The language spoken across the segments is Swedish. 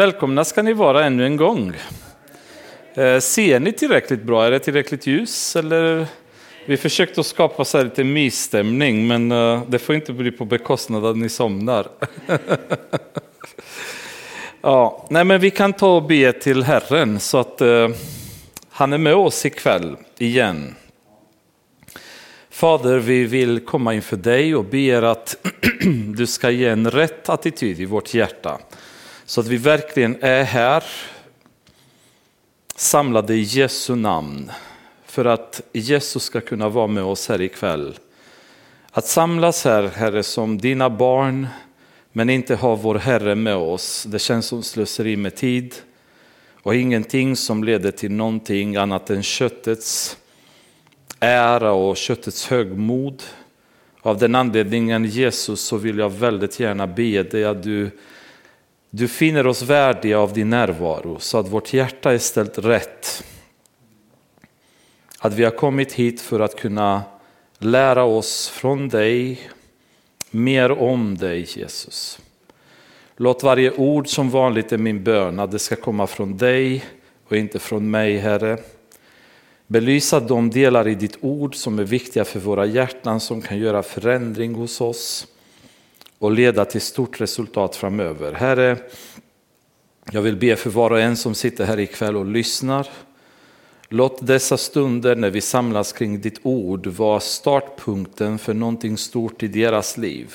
Välkomna ska ni vara ännu en gång. Eh, ser ni tillräckligt bra? Är det tillräckligt ljus? Eller? Vi försökte skapa så lite mysstämning, men eh, det får inte bli på bekostnad av att ni somnar. ja, nej, men vi kan ta och be till Herren så att uh, han är med oss ikväll igen. Fader, vi vill komma inför dig och ber att du ska ge en rätt attityd i vårt hjärta. Så att vi verkligen är här samlade i Jesu namn för att Jesus ska kunna vara med oss här ikväll. Att samlas här, Herre, som dina barn, men inte ha vår Herre med oss, det känns som slöseri med tid och ingenting som leder till någonting annat än köttets ära och köttets högmod. Av den anledningen, Jesus, så vill jag väldigt gärna be dig att du du finner oss värdiga av din närvaro så att vårt hjärta är ställt rätt. Att vi har kommit hit för att kunna lära oss från dig, mer om dig Jesus. Låt varje ord som vanligt är min bön, att det ska komma från dig och inte från mig Herre. Belysa de delar i ditt ord som är viktiga för våra hjärtan, som kan göra förändring hos oss och leda till stort resultat framöver. Herre, jag vill be för var och en som sitter här ikväll och lyssnar. Låt dessa stunder när vi samlas kring ditt ord vara startpunkten för någonting stort i deras liv.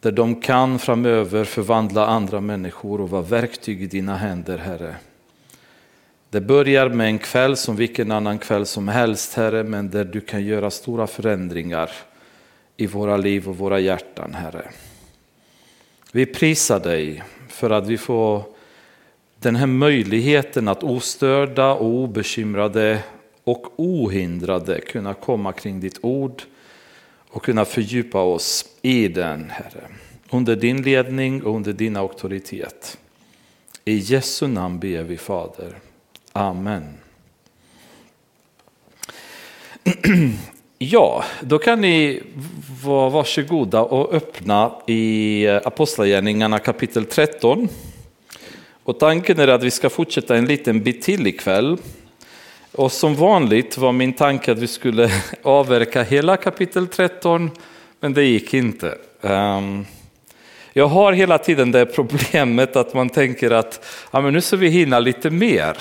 Där de kan framöver förvandla andra människor och vara verktyg i dina händer, Herre. Det börjar med en kväll som vilken annan kväll som helst, Herre, men där du kan göra stora förändringar i våra liv och våra hjärtan, Herre. Vi prisar dig för att vi får den här möjligheten att ostörda och obekymrade och ohindrade kunna komma kring ditt ord och kunna fördjupa oss i den, Herre. Under din ledning och under din auktoritet. I Jesu namn ber vi Fader. Amen. Ja, då kan ni vara varsågoda och öppna i eh, Apostlagärningarna kapitel 13. Och tanken är att vi ska fortsätta en liten bit till ikväll. Och som vanligt var min tanke att vi skulle avverka hela kapitel 13, men det gick inte. Ehm, jag har hela tiden det problemet att man tänker att ja, men nu ska vi hinna lite mer.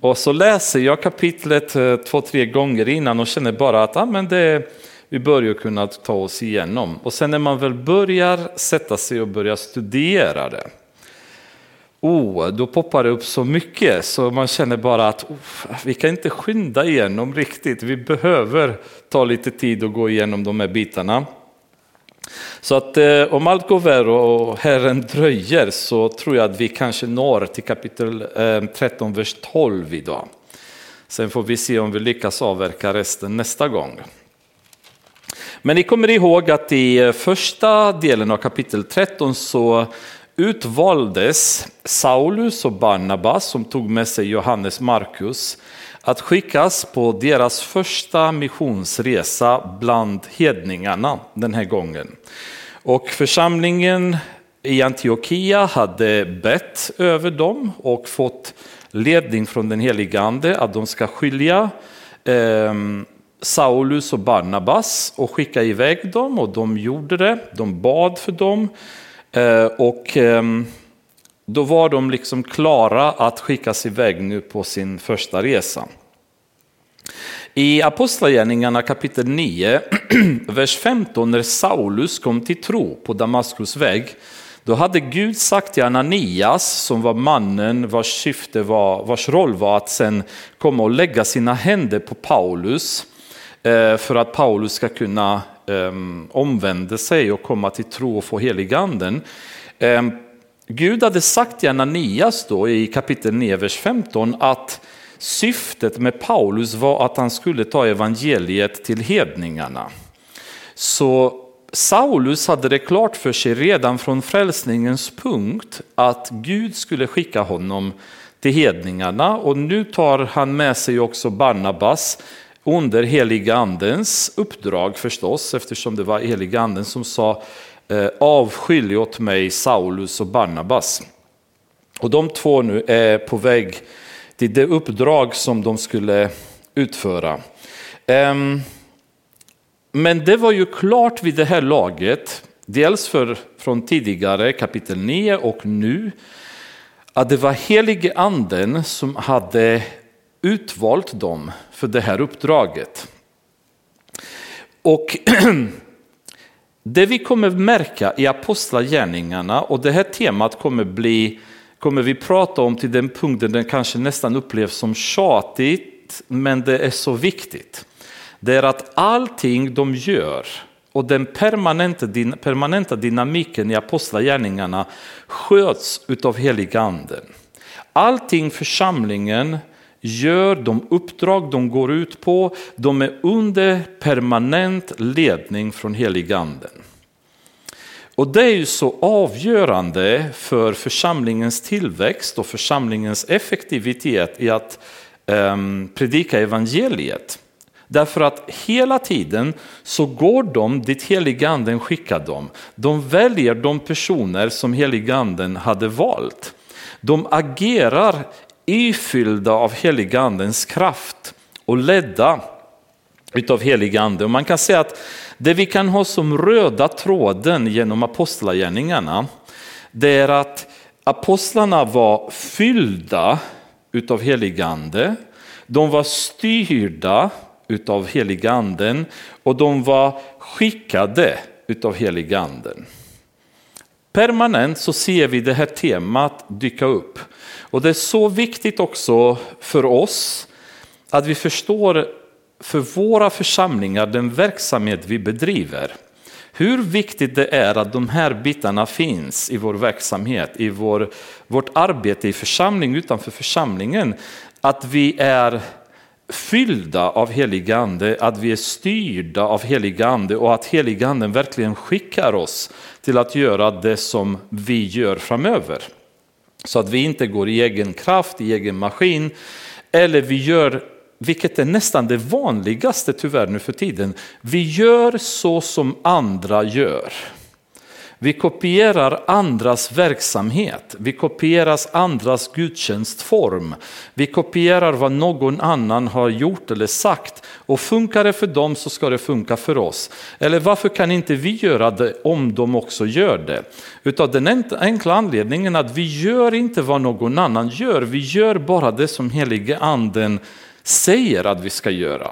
Och så läser jag kapitlet eh, två, tre gånger innan och känner bara att ah, men det, vi börjar kunna ta oss igenom. Och sen när man väl börjar sätta sig och börja studera det, oh, då poppar det upp så mycket så man känner bara att oh, vi kan inte skynda igenom riktigt. Vi behöver ta lite tid och gå igenom de här bitarna. Så att eh, om allt går väl och Herren dröjer så tror jag att vi kanske når till kapitel eh, 13, vers 12 idag. Sen får vi se om vi lyckas avverka resten nästa gång. Men ni kommer ihåg att i eh, första delen av kapitel 13 så utvaldes Saulus och Barnabas som tog med sig Johannes Markus att skickas på deras första missionsresa bland hedningarna den här gången. Och församlingen i Antiochia hade bett över dem och fått ledning från den helige ande att de ska skilja eh, Saulus och Barnabas och skicka iväg dem och de gjorde det. De bad för dem eh, och eh, då var de liksom klara att skickas iväg nu på sin första resa. I Apostlagärningarna kapitel 9, vers 15, när Saulus kom till tro på Damaskus väg, då hade Gud sagt till Ananias, som var mannen vars syfte var, vars roll var att sen komma och lägga sina händer på Paulus, eh, för att Paulus ska kunna ehm, omvända sig och komma till tro och få heliganden. Ehm, Gud hade sagt till Ananias då i kapitel 9, vers 15 att syftet med Paulus var att han skulle ta evangeliet till hedningarna. Så Saulus hade det klart för sig redan från frälsningens punkt att Gud skulle skicka honom till hedningarna och nu tar han med sig också Barnabas under heliga andens uppdrag förstås eftersom det var heliga anden som sa Eh, avskilj åt mig Saulus och Barnabas. Och de två nu är på väg till det uppdrag som de skulle utföra. Ehm, men det var ju klart vid det här laget, dels för, från tidigare kapitel 9 och nu, att det var helige anden som hade utvalt dem för det här uppdraget. Och det vi kommer märka i apostlagärningarna, och det här temat kommer, bli, kommer vi prata om till den punkten den kanske nästan upplevs som tjatigt, men det är så viktigt. Det är att allting de gör och den permanenta, permanenta dynamiken i apostlagärningarna sköts utav heliga anden. Allting församlingen gör, de uppdrag de går ut på, de är under permanent ledning från heliganden. Och det är ju så avgörande för församlingens tillväxt och församlingens effektivitet i att um, predika evangeliet. Därför att hela tiden så går de dit heliganden skickar dem. De väljer de personer som heliganden hade valt. De agerar ifyllda av heligandens kraft och ledda utav heligande. Och man kan säga att det vi kan ha som röda tråden genom apostlagärningarna, det är att apostlarna var fyllda utav heligande, de var styrda utav heliganden och de var skickade utav heliganden. Permanent så ser vi det här temat dyka upp. Och det är så viktigt också för oss att vi förstår för våra församlingar den verksamhet vi bedriver. Hur viktigt det är att de här bitarna finns i vår verksamhet, i vår, vårt arbete i församling utanför församlingen. Att vi är fyllda av helig ande, att vi är styrda av helig ande och att helig anden verkligen skickar oss till att göra det som vi gör framöver. Så att vi inte går i egen kraft, i egen maskin, eller vi gör, vilket är nästan det vanligaste tyvärr nu för tiden, vi gör så som andra gör. Vi kopierar andras verksamhet, vi kopierar andras gudstjänstform, vi kopierar vad någon annan har gjort eller sagt och funkar det för dem så ska det funka för oss. Eller varför kan inte vi göra det om de också gör det? Utav den enkla anledningen att vi gör inte vad någon annan gör, vi gör bara det som helige anden säger att vi ska göra.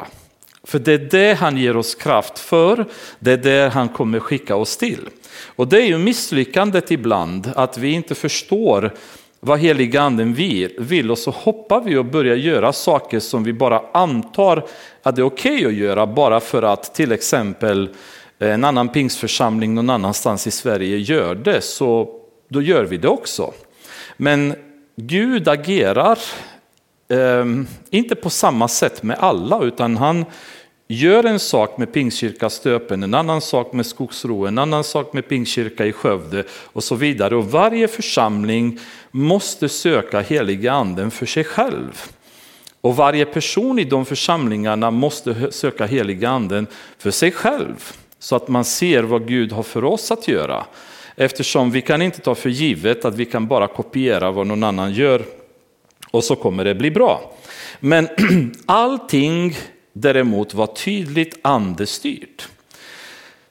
För det är det han ger oss kraft för, det är det han kommer skicka oss till. Och det är ju misslyckandet ibland, att vi inte förstår vad heliga anden vill och så hoppar vi och börjar göra saker som vi bara antar att det är okej okay att göra bara för att till exempel eh, en annan pingsförsamling någon annanstans i Sverige gör det, så då gör vi det också. Men Gud agerar eh, inte på samma sätt med alla, utan han Gör en sak med Pingstkyrka Stöpen, en annan sak med Skogsro, en annan sak med Pingstkyrka i Skövde och så vidare. Och varje församling måste söka heliga anden för sig själv. Och varje person i de församlingarna måste söka heliga anden för sig själv. Så att man ser vad Gud har för oss att göra. Eftersom vi kan inte ta för givet att vi kan bara kopiera vad någon annan gör och så kommer det bli bra. Men allting däremot var tydligt andestyrt.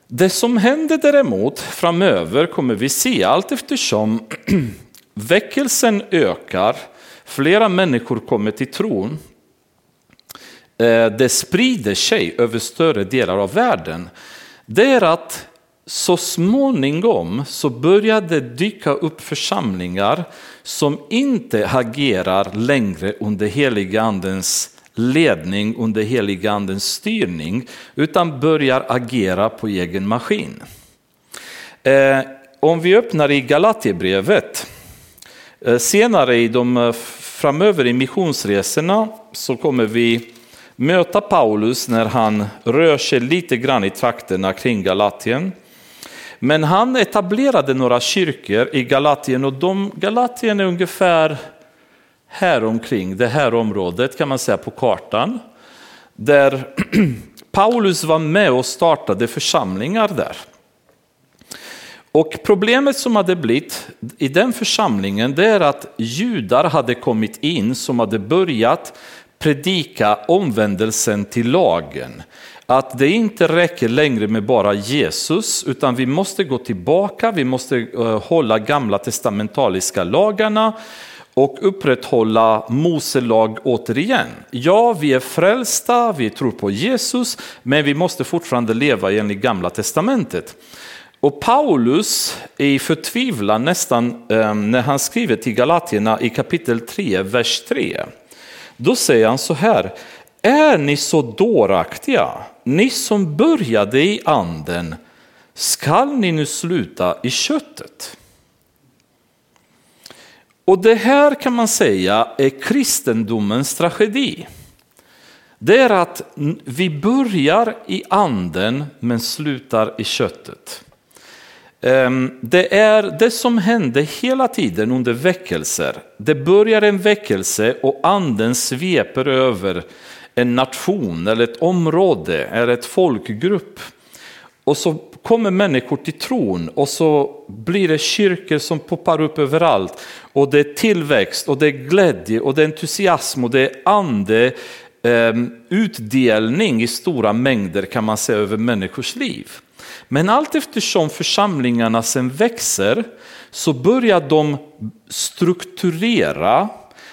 Det som händer däremot framöver kommer vi se allt eftersom väckelsen ökar, flera människor kommer till tron, eh, det sprider sig över större delar av världen. Det är att så småningom så börjar det dyka upp församlingar som inte agerar längre under heliga andens ledning under heligandens styrning utan börjar agera på egen maskin. Eh, om vi öppnar i Galaterbrevet eh, senare i de eh, framöver i missionsresorna så kommer vi möta Paulus när han rör sig lite grann i trakterna kring Galatien. Men han etablerade några kyrkor i Galatien och de Galatien är ungefär här omkring det här området kan man säga på kartan. Där Paulus var med och startade församlingar där. Och problemet som hade blivit i den församlingen det är att judar hade kommit in som hade börjat predika omvändelsen till lagen. Att det inte räcker längre med bara Jesus utan vi måste gå tillbaka, vi måste eh, hålla gamla testamentaliska lagarna och upprätthålla Mose lag återigen. Ja, vi är frälsta, vi tror på Jesus, men vi måste fortfarande leva enligt gamla testamentet. Och Paulus är i förtvivlan nästan ehm, när han skriver till Galatierna i kapitel 3, vers 3. Då säger han så här, är ni så dåraktiga, ni som började i anden, skall ni nu sluta i köttet? Och det här kan man säga är kristendomens tragedi. Det är att vi börjar i anden men slutar i köttet. Ehm, det är det som hände hela tiden under väckelser. Det börjar en väckelse och anden sveper över en nation eller ett område eller ett folkgrupp. Och så kommer människor till tron och så blir det kyrkor som poppar upp överallt. Och det är tillväxt och det är glädje och det är entusiasm och det är ande ehm, utdelning i stora mängder kan man säga över människors liv. Men allt eftersom församlingarna sen växer så börjar de strukturera,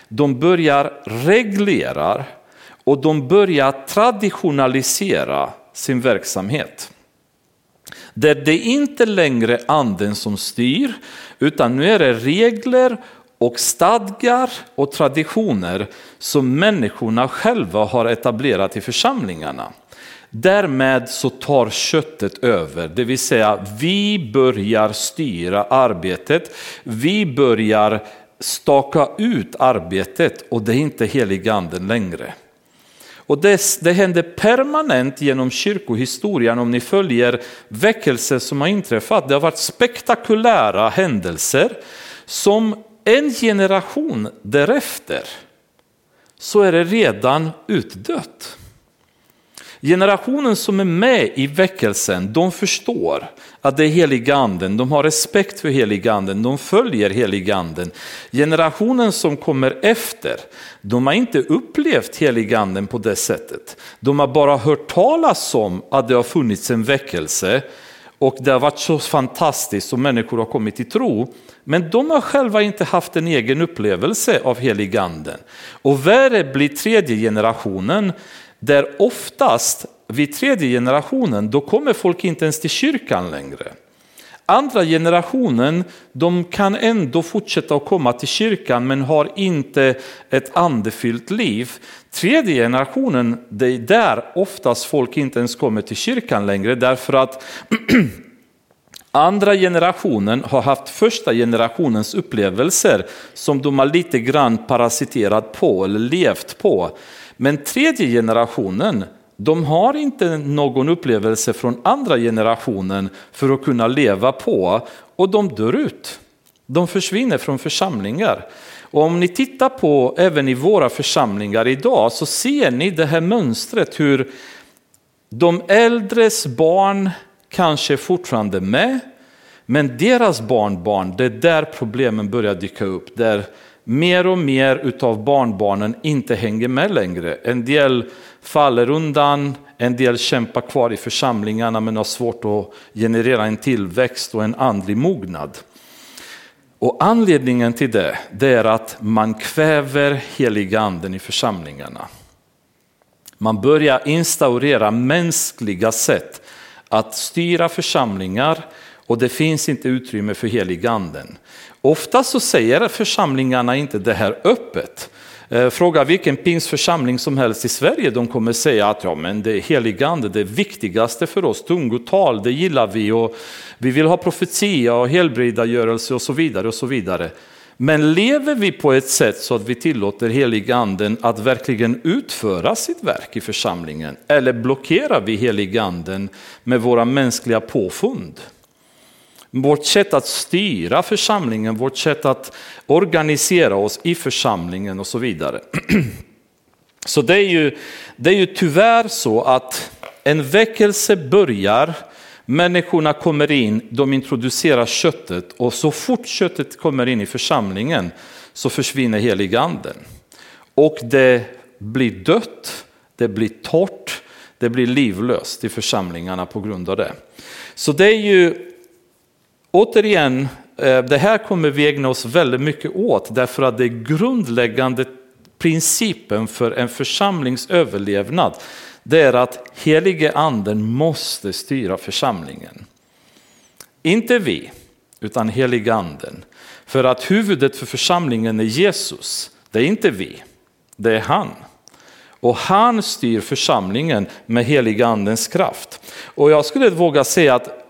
de börjar reglera och de börjar traditionalisera sin verksamhet. Där det inte längre är anden som styr, utan nu är det regler och stadgar och traditioner som människorna själva har etablerat i församlingarna. Därmed så tar köttet över, det vill säga vi börjar styra arbetet, vi börjar staka ut arbetet och det är inte heliganden längre. Och det, det händer permanent genom kyrkohistorien om ni följer väckelser som har inträffat. Det har varit spektakulära händelser som en generation därefter så är det redan utdött. Generationen som är med i väckelsen, de förstår att det är heliganden, de har respekt för heliganden, de följer heliganden. Generationen som kommer efter, de har inte upplevt heliganden på det sättet. De har bara hört talas om att det har funnits en väckelse och det har varit så fantastiskt och människor har kommit till tro. Men de har själva inte haft en egen upplevelse av heliganden. Och värre blir tredje generationen där oftast vid tredje generationen då kommer folk inte ens till kyrkan längre. Andra generationen de kan ändå fortsätta att komma till kyrkan men har inte ett andefyllt liv. Tredje generationen, det är där oftast folk inte ens kommer till kyrkan längre därför att Andra generationen har haft första generationens upplevelser som de har lite grann parasiterat på eller levt på. Men tredje generationen, de har inte någon upplevelse från andra generationen för att kunna leva på och de dör ut. De försvinner från församlingar. Och om ni tittar på även i våra församlingar idag så ser ni det här mönstret hur de äldres barn kanske fortfarande med, men deras barnbarn, det är där problemen börjar dyka upp. Där mer och mer utav barnbarnen inte hänger med längre. En del faller undan, en del kämpar kvar i församlingarna men har svårt att generera en tillväxt och en andlig mognad. Och anledningen till det, det är att man kväver heliga anden i församlingarna. Man börjar instaurera mänskliga sätt att styra församlingar och det finns inte utrymme för heliganden. Ofta så säger församlingarna inte det här öppet. Eh, fråga vilken pingsförsamling som helst i Sverige, de kommer säga att ja, men det är heligande, det viktigaste för oss, tungotal, det gillar vi och vi vill ha profetia och helbrägdagörelse och så vidare och så vidare. Men lever vi på ett sätt så att vi tillåter heliganden att verkligen utföra sitt verk i församlingen? Eller blockerar vi heliganden med våra mänskliga påfund? Vårt sätt att styra församlingen, vårt sätt att organisera oss i församlingen och så vidare. Så det är ju, det är ju tyvärr så att en väckelse börjar Människorna kommer in, de introducerar köttet och så fort köttet kommer in i församlingen så försvinner heliganden. Och det blir dött, det blir torrt, det blir livlöst i församlingarna på grund av det. Så det är ju återigen, eh, det här kommer vi ägna oss väldigt mycket åt därför att det är grundläggande principen för en församlings överlevnad. Det är att helige anden måste styra församlingen. Inte vi, utan helige anden. För att huvudet för församlingen är Jesus, det är inte vi, det är han. Och han styr församlingen med helig andens kraft. Och jag skulle våga säga att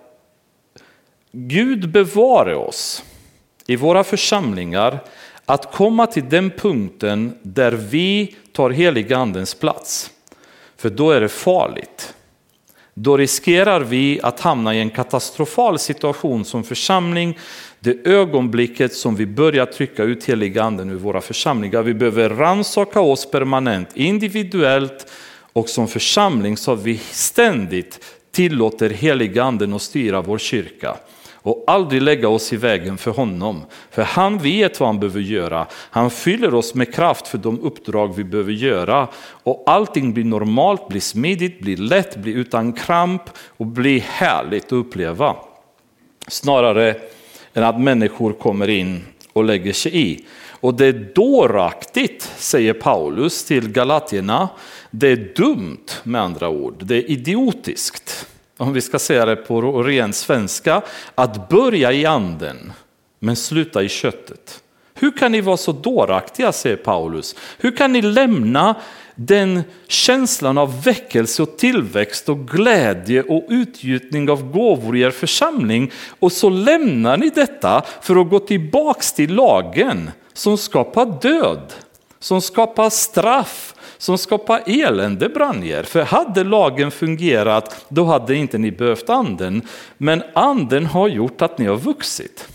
Gud bevare oss i våra församlingar att komma till den punkten där vi tar heligandens plats. För då är det farligt. Då riskerar vi att hamna i en katastrofal situation som församling. Det ögonblicket som vi börjar trycka ut heliganden ur våra församlingar. Vi behöver ransaka oss permanent, individuellt och som församling så att vi ständigt tillåter heliganden att styra vår kyrka och aldrig lägga oss i vägen för honom. För han vet vad han behöver göra. Han fyller oss med kraft för de uppdrag vi behöver göra. Och allting blir normalt, blir smidigt, blir lätt, blir utan kramp och blir härligt att uppleva. Snarare än att människor kommer in och lägger sig i. Och det är dåraktigt, säger Paulus till galatierna. Det är dumt med andra ord, det är idiotiskt om vi ska säga det på ren svenska, att börja i anden men sluta i köttet. Hur kan ni vara så dåraktiga, säger Paulus. Hur kan ni lämna den känslan av väckelse och tillväxt och glädje och utgjutning av gåvor i er församling och så lämnar ni detta för att gå tillbaks till lagen som skapar död, som skapar straff, som skapar elände brann er. För hade lagen fungerat, då hade inte ni behövt anden. Men anden har gjort att ni har vuxit.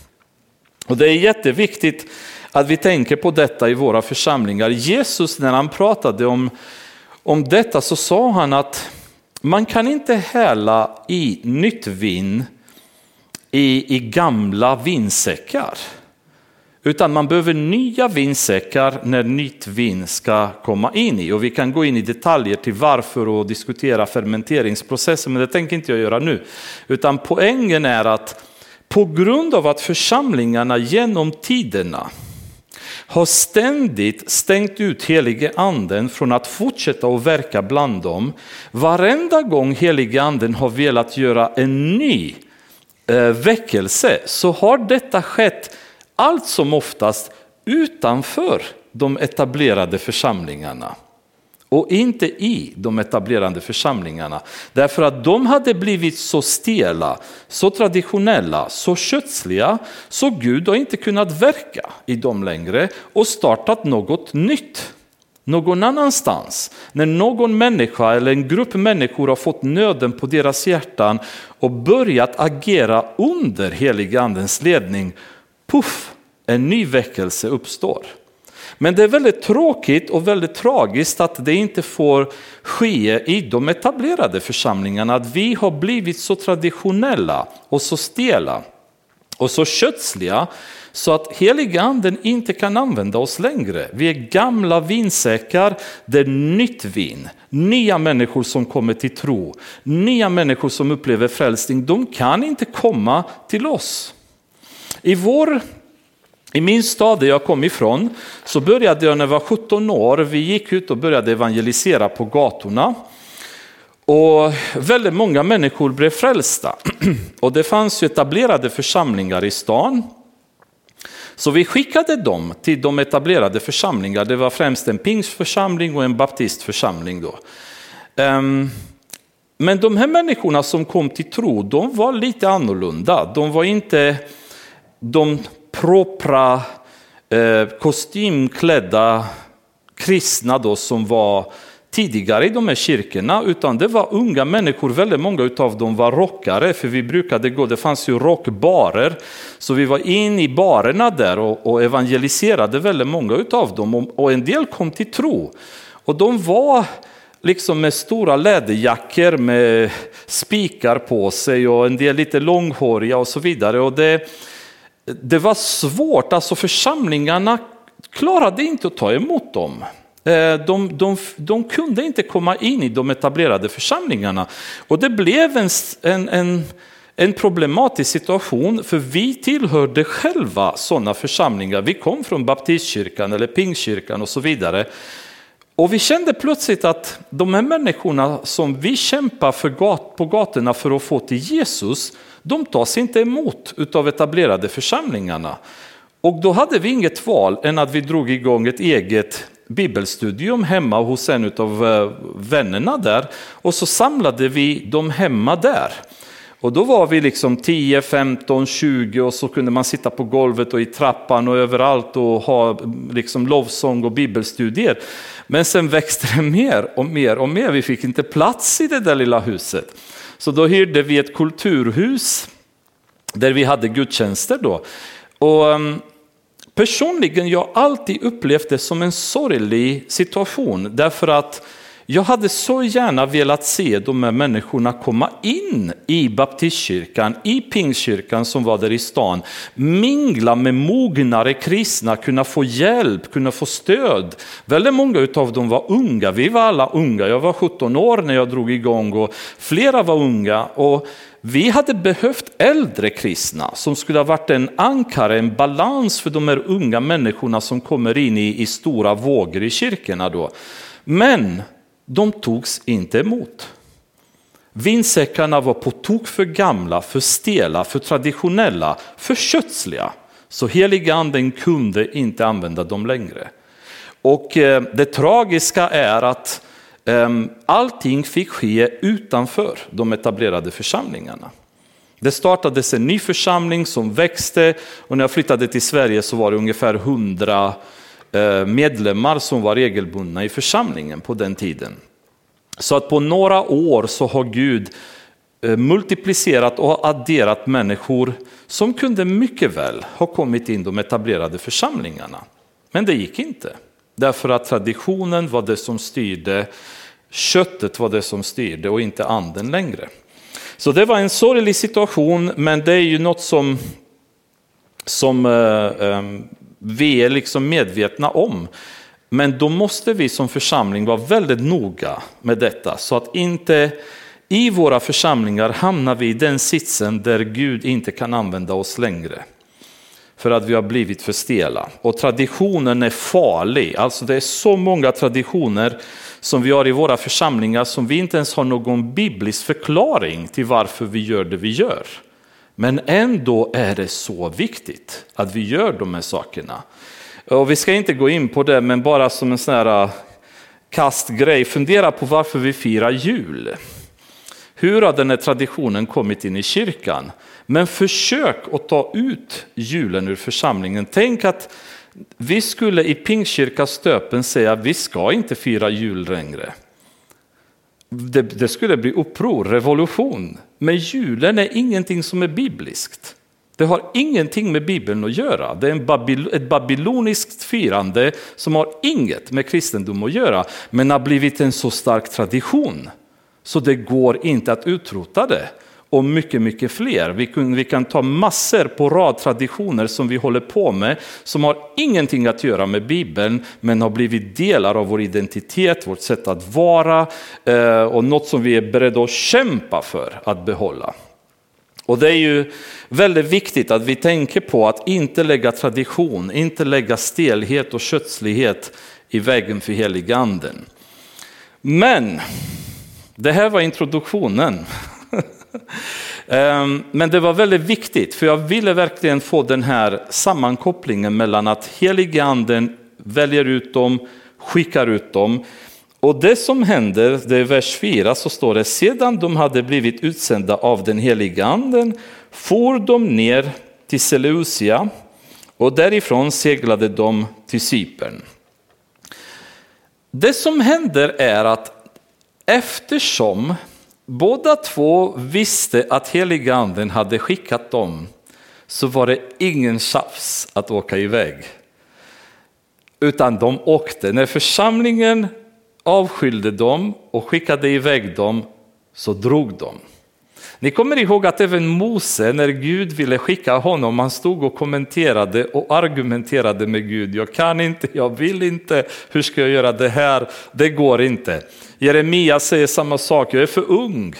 Och det är jätteviktigt att vi tänker på detta i våra församlingar. Jesus när han pratade om, om detta så sa han att man kan inte hälla i nytt vin i, i gamla vinsäckar. Utan man behöver nya vinsäckar när nytt vin ska komma in i. Och vi kan gå in i detaljer till varför och diskutera fermenteringsprocessen, men det tänker inte jag göra nu. Utan poängen är att på grund av att församlingarna genom tiderna har ständigt stängt ut helige anden från att fortsätta att verka bland dem. Varenda gång helige anden har velat göra en ny eh, väckelse så har detta skett allt som oftast utanför de etablerade församlingarna och inte i de etablerade församlingarna. Därför att de hade blivit så stela, så traditionella, så kötsliga så Gud har inte kunnat verka i dem längre och startat något nytt någon annanstans. När någon människa eller en grupp människor har fått nöden på deras hjärtan och börjat agera under heligandens ledning, puff, en ny väckelse uppstår. Men det är väldigt tråkigt och väldigt tragiskt att det inte får ske i de etablerade församlingarna. Att vi har blivit så traditionella och så stela och så kötsliga så att heliga anden inte kan använda oss längre. Vi är gamla vinsäckar, det är nytt vin. Nya människor som kommer till tro, nya människor som upplever frälsning, de kan inte komma till oss. I vår i min stad där jag kom ifrån så började jag när jag var 17 år. Vi gick ut och började evangelisera på gatorna. Och väldigt många människor blev frälsta. Och det fanns ju etablerade församlingar i stan. Så vi skickade dem till de etablerade församlingar. Det var främst en pingstförsamling och en baptistförsamling. Då. Ehm, men de här människorna som kom till tro, de var lite annorlunda. De var inte de propra eh, kostymklädda kristna då som var tidigare i de här kyrkorna, utan det var unga människor, väldigt många av dem var rockare, för vi brukade gå, det fanns ju rockbarer, så vi var in i barerna där och, och evangeliserade väldigt många av dem, och, och en del kom till tro. Och de var liksom med stora läderjackor med spikar på sig och en del lite långhåriga och så vidare. Och det, det var svårt, alltså församlingarna klarade inte att ta emot dem. Eh, de, de, de, kunde inte komma in i de etablerade församlingarna. Och det blev en, en, en, en problematisk situation, för vi tillhörde själva sådana församlingar. Vi kom från baptistkyrkan eller pingstkyrkan och så vidare. Och vi kände plötsligt att de här människorna som vi kämpar för gat, på gatorna för att få till Jesus, de tas inte emot av etablerade församlingarna. Och då hade vi inget val än att vi drog igång ett eget bibelstudium hemma hos en av eh, vännerna där och så samlade vi dem hemma där. Och då var vi liksom 10, 15, 20 och så kunde man sitta på golvet och i trappan och överallt och ha liksom lovsång och bibelstudier. Men sen växte det mer och mer och mer. Vi fick inte plats i det där lilla huset. Så då hyrde vi ett kulturhus där vi hade gudstjänster då. Och um, personligen, jag har alltid upplevt det som en sorglig situation därför att jag hade så gärna velat se de här människorna komma in i baptistkyrkan, i pingstkyrkan som var där i stan, mingla med mognare kristna, kunna få hjälp, kunna få stöd. Väldigt många av dem var unga, vi var alla unga, jag var 17 år när jag drog igång och flera var unga. Och vi hade behövt äldre kristna som skulle ha varit en ankare, en balans för de här unga människorna som kommer in i, i stora vågor i kyrkorna då. Men de togs inte emot. Vinsäckarna var på tok för gamla, för stela, för traditionella, för kötsliga. Så heliga anden kunde inte använda dem längre. Och eh, det tragiska är att ehm, allting fick ske utanför de etablerade församlingarna. Det startades en ny församling som växte och när jag flyttade till Sverige så var det ungefär 100 Eh, medlemmar som var regelbundna i församlingen på den tiden. Så att på några år så har Gud eh, multiplicerat och adderat människor som kunde mycket väl ha kommit in i de etablerade församlingarna. Men det gick inte. Därför att traditionen var det som styrde, köttet var det som styrde och inte anden längre. Så det var en sorglig situation, men det är ju något som, som eh, ehm, vi är liksom medvetna om. Men då måste vi som församling vara väldigt noga med detta så att inte i våra församlingar hamnar vi i den sitsen där Gud inte kan använda oss längre. För att vi har blivit för stela. Och traditionen är farlig. Alltså det är så många traditioner som vi har i våra församlingar som vi inte ens har någon biblisk förklaring till varför vi gör det vi gör. Men ändå är det så viktigt att vi gör de här sakerna. Och vi ska inte gå in på det, men bara som en sån här äh, kastgrej, fundera på varför vi firar jul. Hur har den här traditionen kommit in i kyrkan? Men försök att ta ut julen ur församlingen. Tänk att vi skulle i Pingstkyrkas stöpen säga att vi ska inte fira jul längre. Det, det, skulle bli uppror, revolution. Men julen är ingenting som är bibliskt. Det har ingenting med Bibeln att göra. Det är en babyl ett babyloniskt firande som har inget med kristendom att göra, men har blivit en så stark tradition så det går inte att utrota det och mycket, mycket fler. Vi kan, vi kan ta massor på rad traditioner som vi håller på med som har ingenting att göra med Bibeln men har blivit delar av vår identitet, vårt sätt att vara eh, och något som vi är beredda att kämpa för att behålla. Och det är ju väldigt viktigt att vi tänker på att inte lägga tradition, inte lägga stelhet och kötslighet i vägen för heliganden. Men det här var introduktionen. Ehm, men det var väldigt viktigt, för jag ville verkligen få den här sammankopplingen mellan att heliga anden väljer ut dem, skickar ut dem. Och det som händer, det är vers 4, så står det, sedan de hade blivit utsända av den heliga anden for de ner till Seleucia och därifrån seglade de till Cypern. Det som händer är att eftersom Båda två visste att heliganden hade skickat dem, så var det ingen tjafs att åka iväg. Utan de åkte. När församlingen avskylde dem och skickade iväg dem, så drog de. Ni kommer ihåg att även Mose, när Gud ville skicka honom, han stod och kommenterade och argumenterade med Gud. Jag kan inte, jag vill inte, hur ska jag göra det här? Det går inte. Jeremia säger samma sak, jag är för ung.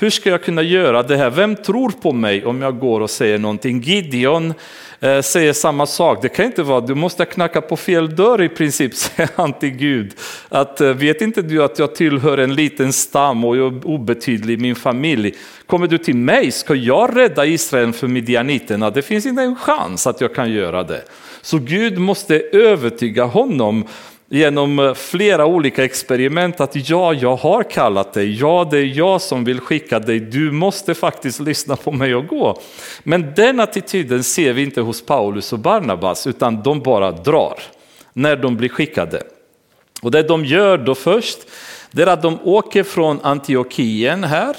Hur ska jag kunna göra det här? Vem tror på mig om jag går och säger någonting? Gideon eh, säger samma sak. Det kan inte vara, du måste knacka på fel dörr i princip, säger han till Gud. Att, eh, vet inte du att jag tillhör en liten stam och jag är obetydlig i min familj? Kommer du till mig, ska jag rädda Israel för midjaniterna? Det finns inte en chans att jag kan göra det. Så Gud måste övertyga honom genom eh, flera olika experiment att ja, jag har kallat dig, ja, det är jag som vill skicka dig, du måste faktiskt lyssna på mig och gå. Men den attityden ser vi inte hos Paulus och Barnabas, utan de bara drar när de blir skickade. Och det de gör då först, det är att de åker från Antiochien här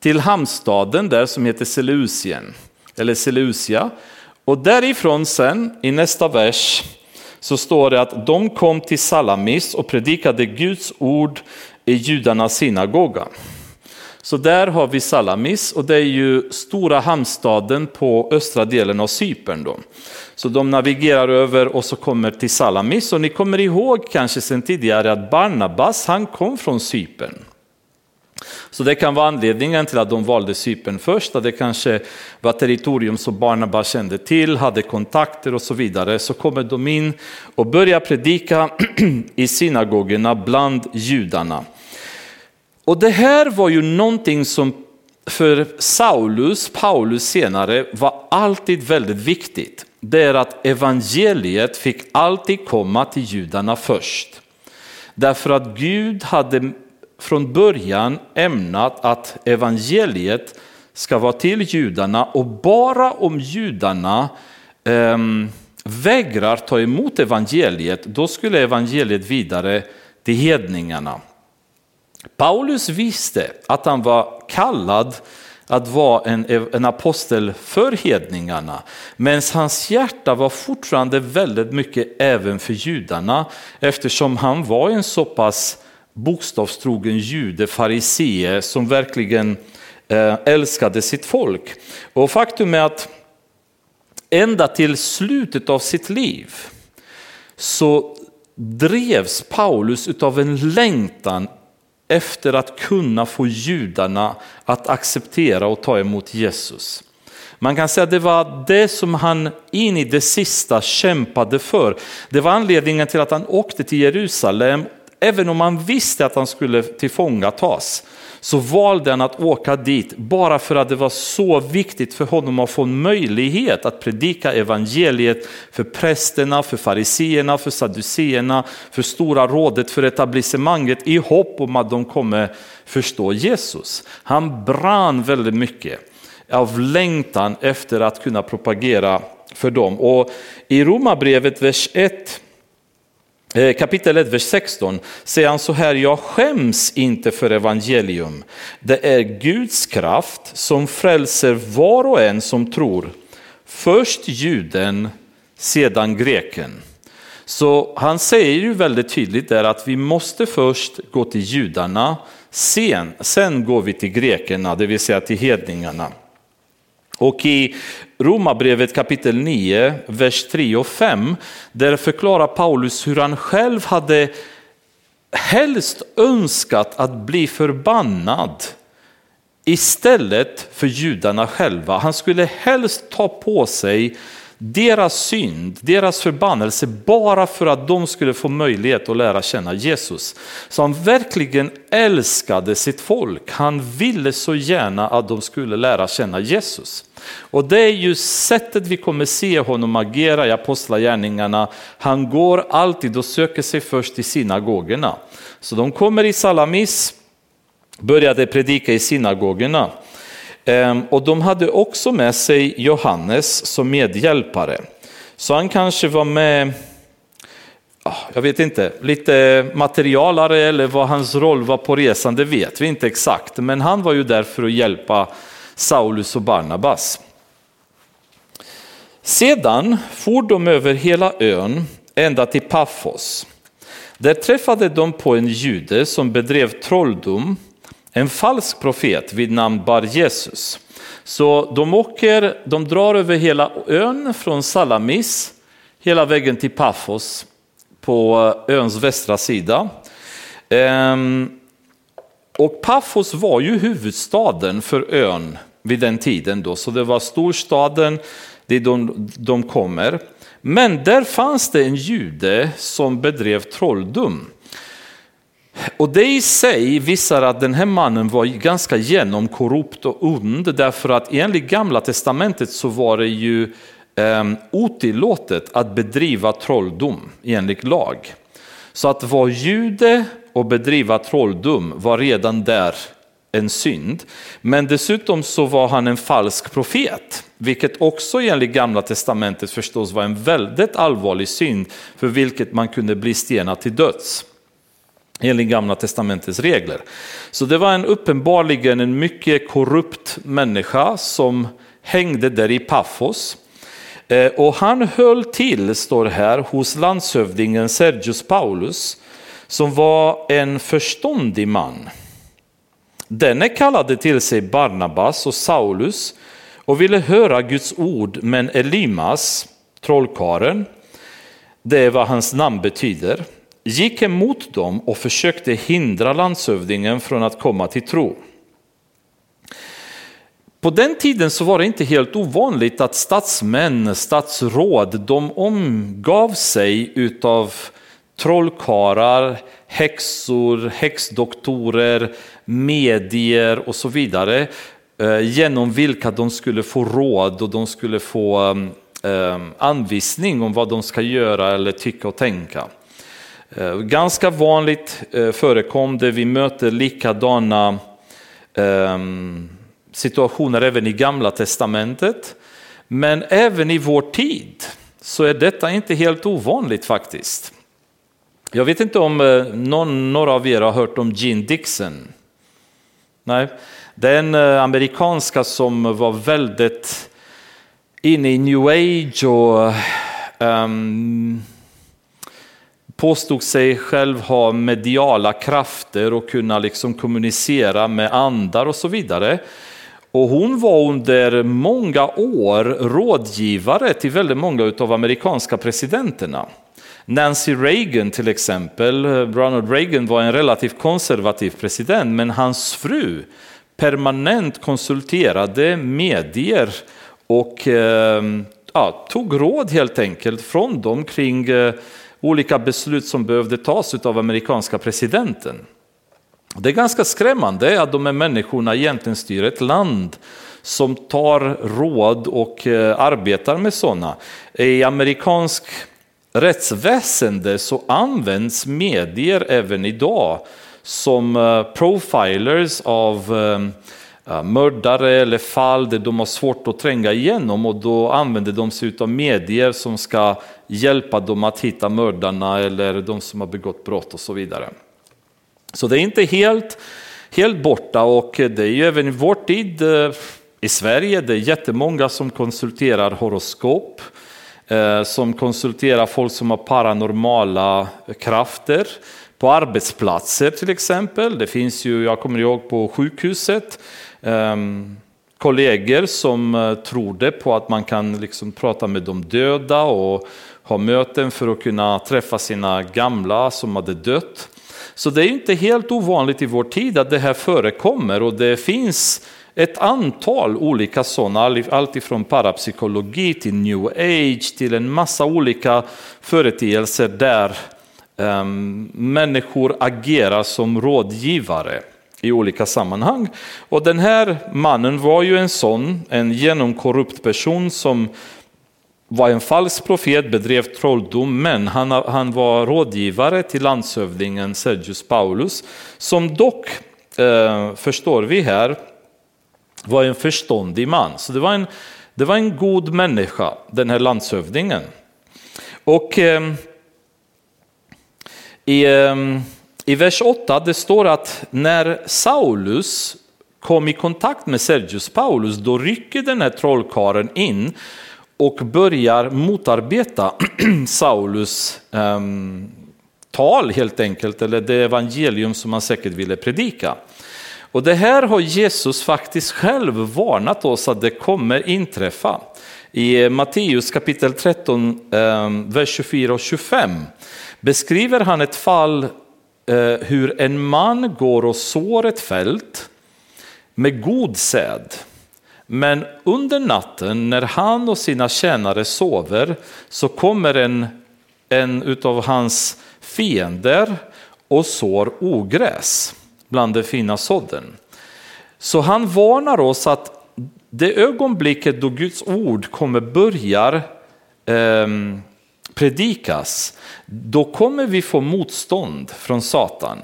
till hamnstaden där som heter Seleucien, eller Seleucia. Och därifrån sen, i nästa vers, så står det att de kom till Salamis och predikade Guds ord i judarnas synagoga. Så där har vi Salamis och det är ju stora hamnstaden på östra delen av Cypern. Då. Så de navigerar över och så kommer till Salamis och ni kommer ihåg kanske sedan tidigare att Barnabas han kom från Cypern. Så det kan vara anledningen till att de valde Cypern först, att det kanske var territorium som Barnabas kände till, hade kontakter och så vidare. Så kommer de in och börjar predika i synagogorna bland judarna. Och det här var ju någonting som för Saulus, Paulus senare, var alltid väldigt viktigt. Det är att evangeliet fick alltid komma till judarna först. Därför att Gud hade från början ämnat att evangeliet ska vara till judarna och bara om judarna eh, vägrar ta emot evangeliet, då skulle evangeliet vidare till hedningarna. Paulus visste att han var kallad att vara en, en apostel för hedningarna. Men hans hjärta var fortfarande väldigt mycket även för judarna eftersom han var en så pass bokstavstrogen jude, farisee som verkligen eh, älskade sitt folk. Och faktum är att ända till slutet av sitt liv så drevs Paulus av en längtan efter att kunna få judarna att acceptera och ta emot Jesus. Man kan säga att det var det som han in i det sista kämpade för. Det var anledningen till att han åkte till Jerusalem Även om han visste att han skulle tillfångatas så valde han att åka dit bara för att det var så viktigt för honom att få en möjlighet att predika evangeliet för prästerna, för fariseerna, för saduceerna, för stora rådet, för etablissemanget i hopp om att de kommer förstå Jesus. Han brann väldigt mycket av längtan efter att kunna propagera för dem. Och i Romarbrevet vers 1 Eh, kapitel 1, vers 16 säger han så här, jag skäms inte för evangelium. Det är Guds kraft som frälser var och en som tror. Först juden, sedan greken. Så han säger ju väldigt tydligt där att vi måste först gå till judarna, sen, sen går vi till grekerna, det vill säga till hedningarna. Och i Romarbrevet kapitel 9, vers 3 och 5, där förklarar Paulus hur han själv hade helst önskat att bli förbannad istället för judarna själva. Han skulle helst ta på sig deras synd, deras förbannelse bara för att de skulle få möjlighet att lära känna Jesus. Så han verkligen älskade sitt folk. Han ville så gärna att de skulle lära känna Jesus. Och det är ju sättet vi kommer se honom agera i apostlagärningarna. Han går alltid och söker sig först till synagogorna. Så de kommer i Salamis, började predika i synagogorna. Ehm, och de hade också med sig Johannes som medhjälpare. Så han kanske var med, jag vet inte, lite materialare eller vad hans roll var på resan, det vet vi inte exakt. Men han var ju där för att hjälpa Saulus och Barnabas. Sedan for de över hela ön ända till Paphos. Där träffade de på en jude som bedrev trolldom, en falsk profet vid namn Bar Jesus. Så de åker, de drar över hela ön från Salamis hela vägen till Paphos på öns västra sida. Ehm, och Paphos var ju huvudstaden för ön vid den tiden då, så det var storstaden dit de, de kommer. Men där fanns det en jude som bedrev trolldom. Och det i sig visar att den här mannen var ganska genomkorrupt och ond därför att enligt gamla testamentet så var det ju eh, otillåtet att bedriva trolldom enligt lag. Så att vara jude och bedriva trolldom var redan där en synd. Men dessutom så var han en falsk profet, vilket också enligt gamla testamentet förstås var en väldigt allvarlig synd för vilket man kunde bli stenad till döds. Enligt gamla testamentets regler. Så det var en uppenbarligen en mycket korrupt människa som hängde där i Paphos. Eh, och han höll till, står här, hos landshövdingen Sergius Paulus som var en förståndig man. Denne kallade till sig Barnabas och Saulus och ville höra Guds ord, men Elimas, trollkaren, det är vad hans namn betyder, gick emot dem och försökte hindra landshövdingen från att komma till tro. På den tiden så var det inte helt ovanligt att statsmän, statsråd, de omgav sig utav trollkarlar, häxor, häxdoktorer, medier och så vidare eh, genom vilka de skulle få råd och de skulle få eh, eh, anvisning om vad de ska göra eller tycka och tänka. Ganska vanligt förekom det, vi möter likadana situationer även i gamla testamentet. Men även i vår tid så är detta inte helt ovanligt faktiskt. Jag vet inte om eh, någon, några av er har hört om Gene Dixon. Nej, den eh, amerikanska som var väldigt inne i new age och um, påstod sig själv ha mediala krafter och kunna liksom kommunicera med andar och så vidare. Och hon var under många år rådgivare till väldigt många av amerikanska presidenterna. Nancy Reagan till exempel, eh, Ronald Reagan var en relativt konservativ president men hans fru permanent konsulterade medier och eh, ja, tog råd helt enkelt från dem kring eh, olika beslut som behövde tas av amerikanska presidenten. Det är ganska skrämmande att de här människorna egentligen styr ett land som tar råd och arbetar med sådana. I amerikansk rättsväsende så används medier även idag som eh, profilers av eh, eh, mördare eller fall där de har svårt att tränga igenom. Och då använder de sig av medier som ska hjälpa dem att hitta mördarna eller de som har begått brott och så vidare. Så det är inte helt, helt borta. Och det är ju även i vår tid i Sverige, det är jättemånga som konsulterar horoskop, eh, Eh, som konsulterar folk som har paranormala krafter på arbetsplatser till exempel. Det finns ju, jag kommer ihåg på sjukhuset, ehm, kollegor som eh, trodde på att man kan liksom prata med de döda och ha möten för att kunna träffa sina gamla som hade dött. Så det är inte helt ovanligt i vår tid att det här förekommer och det finns ett antal olika sådana, alltifrån parapsykologi till new age till en massa olika företeelser där um, människor agerar som rådgivare i olika sammanhang. Och den här mannen var ju en sån, en genomkorrupt person som var en falsk profet, bedrev trolldom, men han, han var rådgivare till landshövdingen Sergius Paulus, som dock, eh, förstår vi här, var en förståndig man. Så det var en, det var en god människa, den här landshövdingen. Och eh, i, eh, i vers 8 det står att när Saulus kom i kontakt med Sergius Paulus, då rycker den här trollkaren in och börjar motarbeta Saulus eh, tal helt enkelt, eller det evangelium som han säkert ville predika. Och det här har Jesus faktiskt själv varnat oss att det kommer inträffa. I Matteus kapitel 13, ehm, vers 24 och 25 beskriver han ett fall eh, hur en man går och sår ett fält med god säd. Men under natten när han och sina tjänare sover så kommer en, en av hans fiender och sår ogräs bland den fina sådden. Så han varnar oss att det ögonblicket då Guds ord kommer börjar eh, predikas, då kommer vi få motstånd från Satan.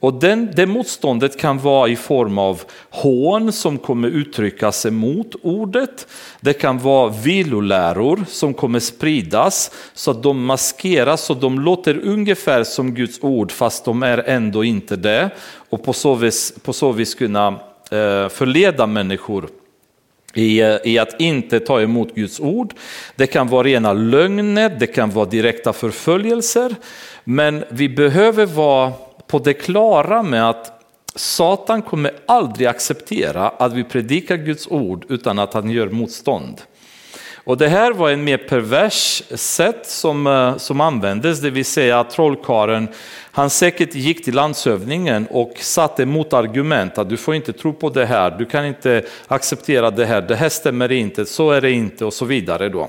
Och den, det motståndet kan vara i form av hån som kommer uttryckas emot ordet. Det kan vara viloläror som kommer spridas så att de maskeras och de låter ungefär som Guds ord fast de är ändå inte det. Och på så vis, på så vis kunna eh, förleda människor i, i att inte ta emot Guds ord. Det kan vara rena lögner, det kan vara direkta förföljelser. Men vi behöver vara på det klara med att Satan kommer aldrig acceptera att vi predikar Guds ord utan att han gör motstånd. Och det här var en mer pervers sätt som, eh, som användes, det vill säga att trollkaren, han säkert gick till landshövdingen och satte motargument att du får inte tro på det här, du kan inte acceptera det här, det här stämmer inte, så är det inte och så vidare. Då.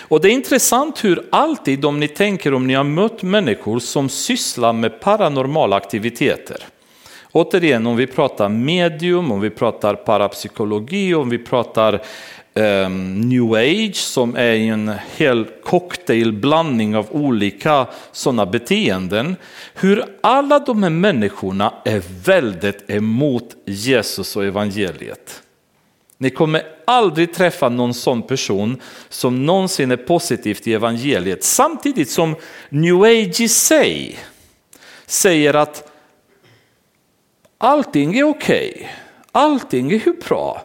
Och det är intressant hur alltid om ni tänker om ni har mött människor som sysslar med paranormala aktiviteter. Återigen om vi pratar medium, om vi pratar parapsykologi, om vi pratar um, new age som är en hel cocktailblandning av olika sådana beteenden. Hur alla de här människorna är väldigt emot Jesus och evangeliet. Ni kommer aldrig träffa någon sån person som någonsin är positiv till evangeliet. Samtidigt som new age i sig säger att allting är okej, okay. allting är hur bra.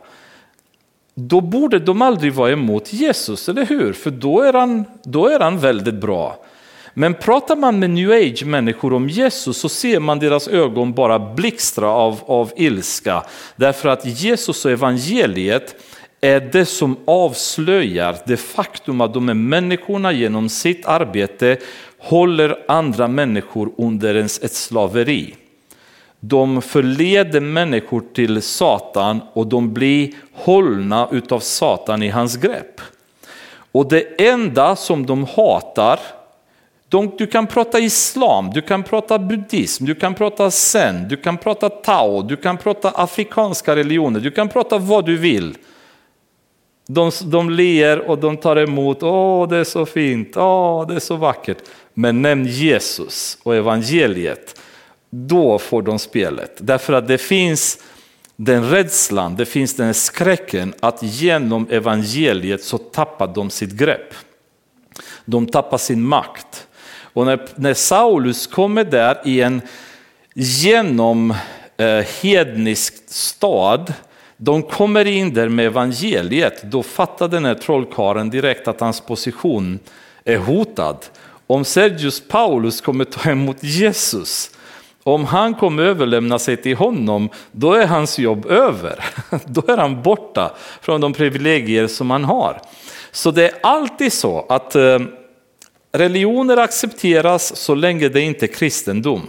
Då borde de aldrig vara emot Jesus, eller hur? För då är han, då är han väldigt bra. Men pratar man med new age människor om Jesus så ser man deras ögon bara blixtra av, av ilska. Därför att Jesus och evangeliet är det som avslöjar det faktum att de här människorna genom sitt arbete håller andra människor under ett slaveri. De förleder människor till Satan och de blir hållna utav Satan i hans grepp. Och det enda som de hatar du kan prata islam, du kan prata buddhism, du kan prata zen, du kan prata tao, du kan prata afrikanska religioner, du kan prata vad du vill. De, de ler och de tar emot, åh det är så fint, åh det är så vackert. Men nämn Jesus och evangeliet, då får de spelet. Därför att det finns den rädslan, det finns den skräcken att genom evangeliet så tappar de sitt grepp. De tappar sin makt. Och när, när Saulus kommer där i en genom eh, hednisk stad, de kommer in där med evangeliet, då fattar den här trollkaren direkt att hans position är hotad. Om Sergius Paulus kommer ta emot Jesus, om han kommer överlämna sig till honom, då är hans jobb över. Då är han borta från de privilegier som han har. Så det är alltid så att eh, Religioner accepteras så länge det inte är kristendom.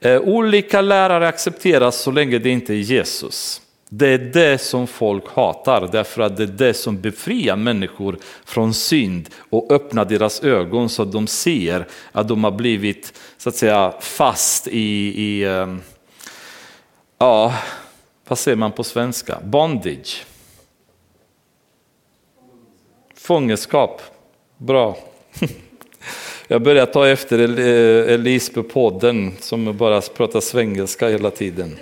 Eh, olika lärare accepteras så länge det inte är Jesus. Det är det som folk hatar, därför att det är det som befriar människor från synd och öppnar deras ögon så att de ser att de har blivit så att säga fast i, i eh, ja, vad säger man på svenska? Bondage. Fångenskap. Bra. Jag börjar ta efter eh, Elise på podden som bara pratar svengelska hela tiden.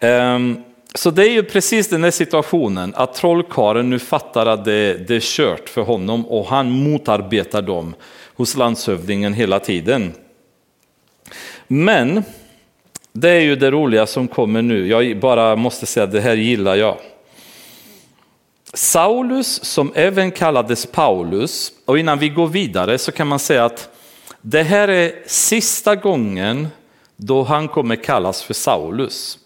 Ehm, så det är ju precis den här situationen, att trollkaren nu fattar att det, det är kört för honom och han motarbetar dem hos landshövdingen hela tiden. Men det är ju det roliga som kommer nu, jag bara måste säga att det här gillar jag. Saulus, som även kallades Paulus, och innan vi går vidare så kan man säga att det här är sista gången då han kommer kallas för Saulus.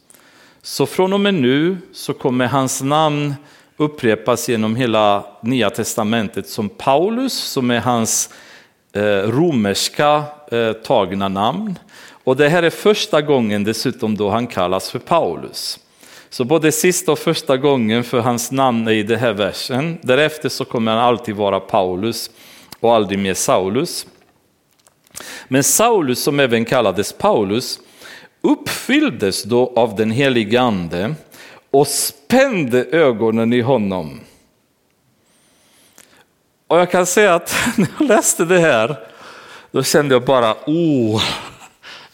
Så från och med nu så kommer hans namn upprepas genom hela Nya Testamentet som Paulus, som är hans eh, romerska eh, tagna namn. Och det här är första gången dessutom då han kallas för Paulus. Så både sista och första gången för hans namn är i den här versen. Därefter så kommer han alltid vara Paulus och aldrig mer Saulus. Men Saulus, som även kallades Paulus, uppfylldes då av den helige ande och spände ögonen i honom. Och jag kan säga att när jag läste det här, då kände jag bara, oh,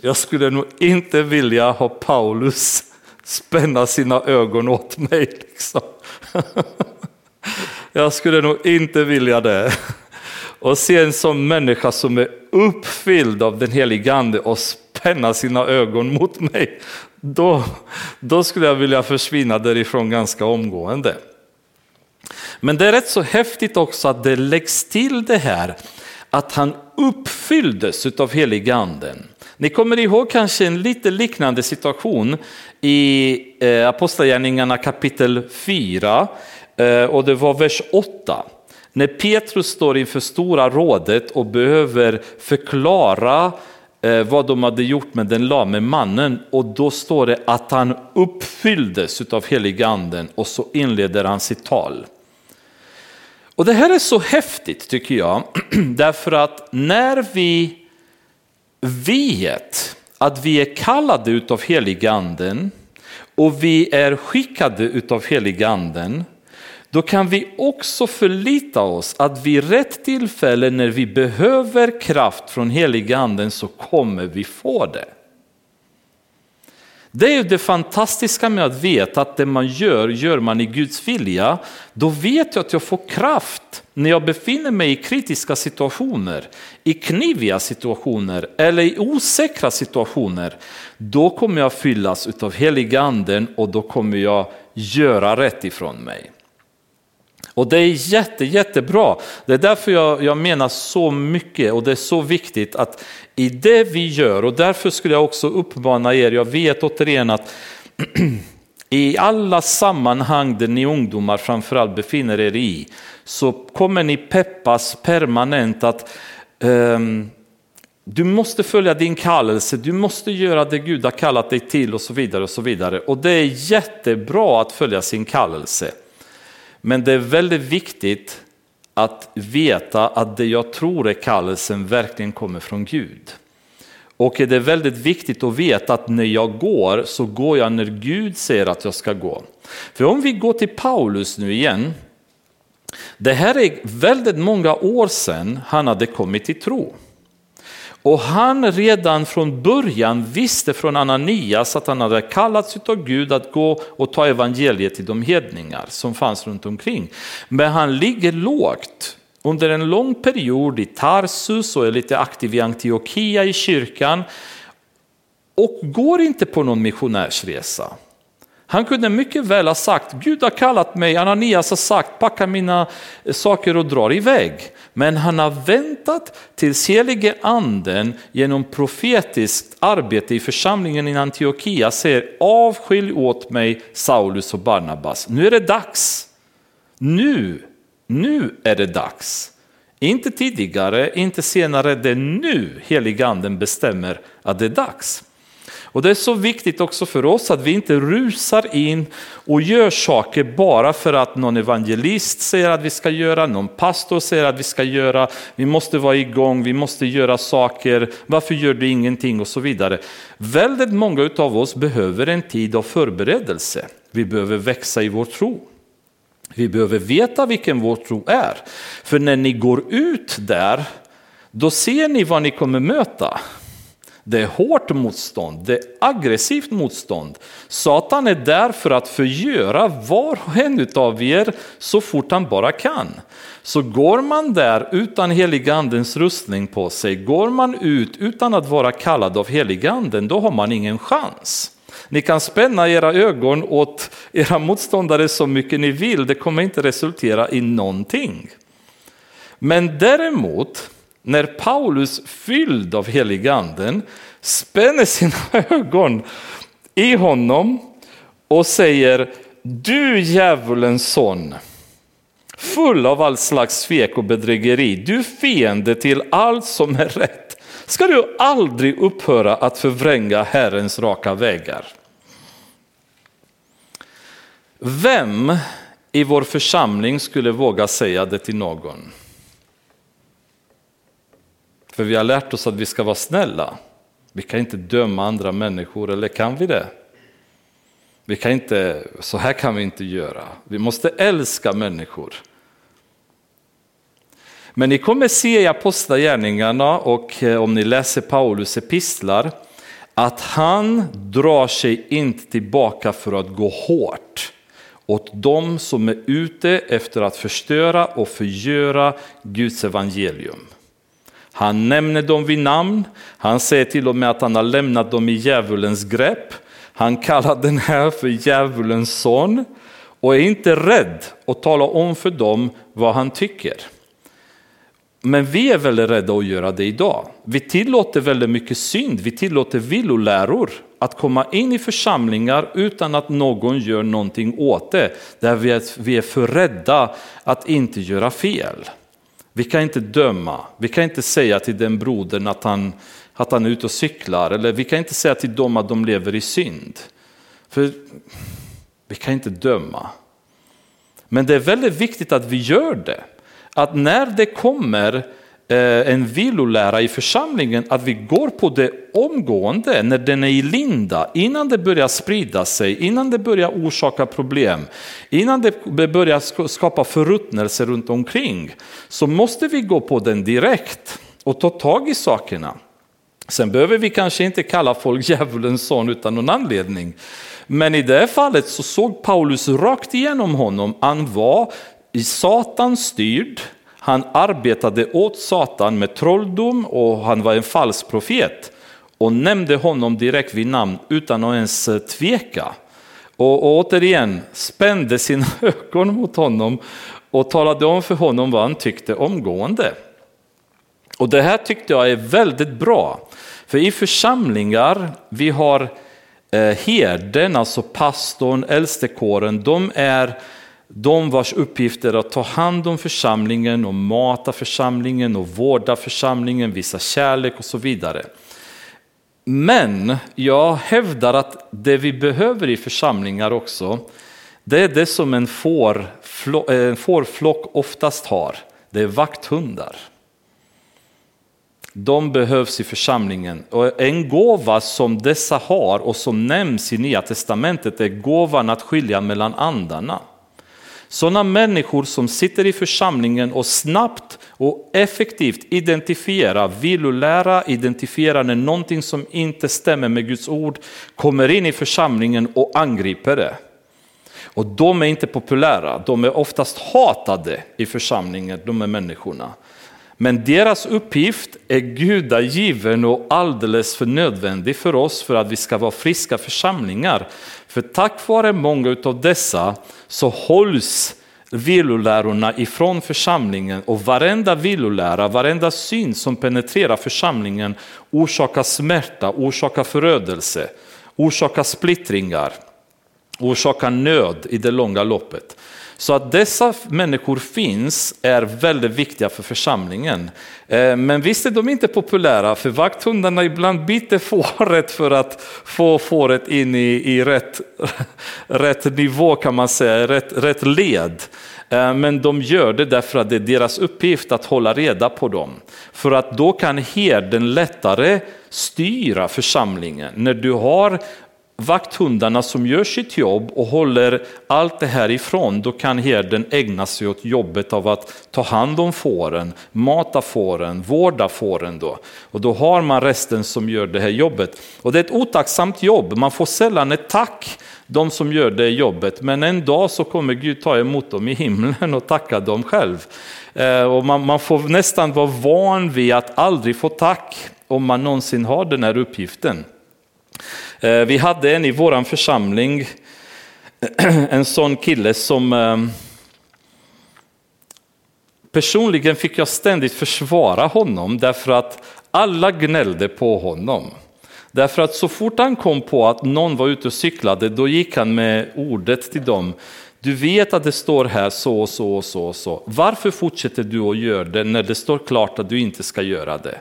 jag skulle nog inte vilja ha Paulus spänna sina ögon åt mig. Liksom. Jag skulle nog inte vilja det. Och se en sån människa som är uppfylld av den helige ande och spänna sina ögon mot mig. Då, då skulle jag vilja försvinna därifrån ganska omgående. Men det är rätt så häftigt också att det läggs till det här att han uppfylldes av heliga anden. Ni kommer ihåg kanske en lite liknande situation i eh, Apostlagärningarna kapitel 4 eh, och det var vers 8. När Petrus står inför stora rådet och behöver förklara eh, vad de hade gjort med den lame mannen och då står det att han uppfylldes av heliga anden och så inleder han sitt tal. Och det här är så häftigt tycker jag, därför att när vi vet att vi är kallade utav heliganden och vi är skickade utav heliganden, då kan vi också förlita oss att vid rätt tillfälle när vi behöver kraft från heliganden så kommer vi få det. Det är det fantastiska med att veta att det man gör, gör man i Guds vilja. Då vet jag att jag får kraft när jag befinner mig i kritiska situationer, i kniviga situationer eller i osäkra situationer. Då kommer jag fyllas av heliganden och då kommer jag göra rätt ifrån mig. Och det är jätte, jättebra. Det är därför jag, jag menar så mycket och det är så viktigt att i det vi gör, och därför skulle jag också uppmana er, jag vet återigen att i alla sammanhang där ni ungdomar framförallt befinner er i, så kommer ni peppas permanent att um, du måste följa din kallelse, du måste göra det Gud har kallat dig till och så vidare. Och så vidare. Och det är jättebra att följa sin kallelse. Men det är väldigt viktigt att veta att det jag tror är kallelsen verkligen kommer från Gud. Och det är väldigt viktigt att veta att när jag går så går jag när Gud säger att jag ska gå. För om vi går till Paulus nu igen. Det här är väldigt många år sedan han hade kommit till tro. Och han redan från början visste från Ananias att han hade kallats av Gud att gå och ta evangeliet till de hedningar som fanns runt omkring. Men han ligger lågt under en lång period i Tarsus och är lite aktiv i Antiochia i kyrkan och går inte på någon missionärsresa. Han kunde mycket väl ha sagt, Gud har kallat mig, Ananias har sagt, packa mina eh, saker och drar iväg. Men han har väntat tills helige anden genom profetiskt arbete i församlingen i Antiochia säger avskilj åt mig Saulus och Barnabas. Nu är det dags. Nu, nu är det dags. Inte tidigare, inte senare, det är nu helige anden bestämmer att det är dags. Och det är så viktigt också för oss att vi inte rusar in och gör saker bara för att någon evangelist säger att vi ska göra, någon pastor säger att vi ska göra, vi måste vara igång, vi måste göra saker, varför gör du ingenting och så vidare. Väldigt många av oss behöver en tid av förberedelse. Vi behöver växa i vår tro. Vi behöver veta vilken vår tro är. För när ni går ut där, då ser ni vad ni kommer möta. Det är hårt motstånd, det är aggressivt motstånd. Satan är där för att förgöra var och en av er så fort han bara kan. Så går man där utan heligandens rustning på sig, går man ut utan att vara kallad av heliganden, då har man ingen chans. Ni kan spänna era ögon åt era motståndare så mycket ni vill, det kommer inte resultera i någonting. Men däremot när Paulus fylld av heliganden spänner sina ögon i honom och säger du djävulens son, full av all slags svek och bedrägeri, du fiende till allt som är rätt. Ska du aldrig upphöra att förvränga Herrens raka vägar? Vem i vår församling skulle våga säga det till någon? För vi har lärt oss att vi ska vara snälla. Vi kan inte döma andra människor, eller kan vi det? Vi kan inte, så här kan vi inte göra. Vi måste älska människor. Men ni kommer se i Apostlagärningarna och eh, om ni läser Paulus epistlar att han drar sig inte tillbaka för att gå hårt åt dem som är ute efter att förstöra och förgöra Guds evangelium. Han nämner dem vid namn, han säger till och med att han har lämnat dem i djävulens grepp. Han kallar den här för djävulens son och är inte rädd att tala om för dem vad han tycker. Men vi är väldigt rädda att göra det idag. Vi tillåter väldigt mycket synd, vi tillåter villoläror att komma in i församlingar utan att någon gör någonting åt det. Där vi är, vi är för rädda att inte göra fel. Vi kan inte döma, vi kan inte säga till den brodern att han, att han är ute och cyklar, eller vi kan inte säga till dem att de lever i synd. För vi kan inte döma. Men det är väldigt viktigt att vi gör det. Att när det kommer Eh, en vilolära i församlingen att vi går på det omgående när den är i linda, innan det börjar sprida sig, innan det börjar orsaka problem, innan det börjar skapa förruttnelse runt omkring, så måste vi gå på den direkt och ta tag i sakerna. Sen behöver vi kanske inte kalla folk djävulens son utan någon anledning. Men i det fallet så såg Paulus rakt igenom honom, han var i Satan styrd, han arbetade åt Satan med trolldom och han var en falsk profet och nämnde honom direkt vid namn utan att ens eh, tveka. Och, och återigen spände sina ögon mot honom och talade om för honom vad han tyckte omgående. Och det här tyckte jag är väldigt bra. För i församlingar, vi har eh, herden, alltså pastorn, äldstekåren, de är de vars uppgift är att ta hand om församlingen och mata församlingen och vårda församlingen, visa kärlek och så vidare. Men jag hävdar att det vi behöver i församlingar också, det är det som en, eh, en fårflock oftast har, det är vakthundar. De behövs i församlingen. Och en gåva som dessa har och som nämns i Nya Testamentet är gåvan att skilja mellan andarna. Sådana människor som sitter i församlingen och snabbt och effektivt identifierar villolära, identifierar när någonting som inte stämmer med Guds ord kommer in i församlingen och angriper det. Och de är inte populära, de är oftast hatade i församlingen, de är människorna. Men deras uppgift är gudagiven och alldeles för nödvändig för oss för att vi ska vara friska församlingar. För tack vare många av dessa så hålls vilolärorna ifrån församlingen och varenda vilolära, varenda syn som penetrerar församlingen orsakar smärta, orsakar förödelse, orsakar splittringar, orsakar nöd i det långa loppet. Så att dessa människor finns är väldigt viktiga för församlingen. Eh, men visst är de inte populära, för vakthundarna ibland biter fåret för att få fåret in i, i rätt, rätt nivå kan man säga, rätt, rätt led. Eh, men de gör det därför att det är deras uppgift att hålla reda på dem. För att då kan herden lättare styra församlingen. När du har vakthundarna som gör sitt jobb och håller allt det här ifrån, då kan herden ägna sig åt jobbet av att ta hand om fåren, mata fåren, vårda fåren. Då. Och då har man resten som gör det här jobbet. Och det är ett otacksamt jobb, man får sällan ett tack, de som gör det jobbet. Men en dag så kommer Gud ta emot dem i himlen och tacka dem själv. Eh, och man, man får nästan vara van vid att aldrig få tack om man någonsin har den här uppgiften. Eh, vi hade en i vår församling, en sån kille som ehm, personligen fick jag ständigt försvara honom därför att alla gnällde på honom. Därför att så fort han kom på att någon var ute och cyklade, då gick han med ordet till dem. Du vet att det står här så och så och så och så. Varför fortsätter du att göra det när det står klart att du inte ska göra det?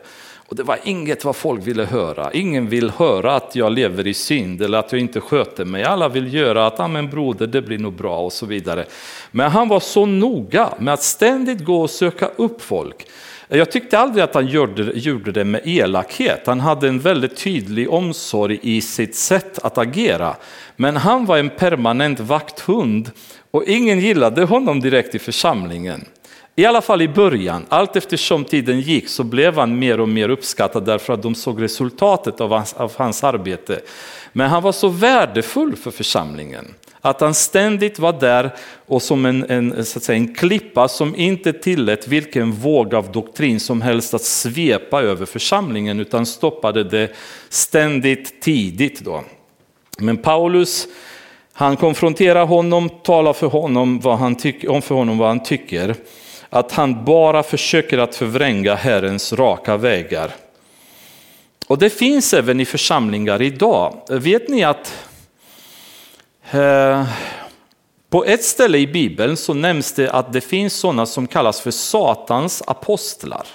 Och det var inget vad folk ville höra. Ingen vill höra att jag lever i synd eller att jag inte sköter mig. Alla vill göra att, ja men broder, det blir nog bra och så vidare. Men han var så noga med att ständigt gå och söka upp folk. Jag tyckte aldrig att han gjorde, gjorde det med elakhet. Han hade en väldigt tydlig omsorg i sitt sätt att agera. Men han var en permanent vakthund och ingen gillade honom direkt i församlingen. I alla fall i början, allt eftersom tiden gick så blev han mer och mer uppskattad därför att de såg resultatet av hans, av hans arbete. Men han var så värdefull för församlingen att han ständigt var där och som en, en, så att säga, en klippa som inte tillät vilken våg av doktrin som helst att svepa över församlingen utan stoppade det ständigt tidigt. Då. Men Paulus han konfronterar honom, talar för honom vad han tyck, om för honom vad han tycker att han bara försöker att förvränga Herrens raka vägar. Och det finns även i församlingar idag. Vet ni att eh, på ett ställe i Bibeln så nämns det att det finns sådana som kallas för Satans apostlar.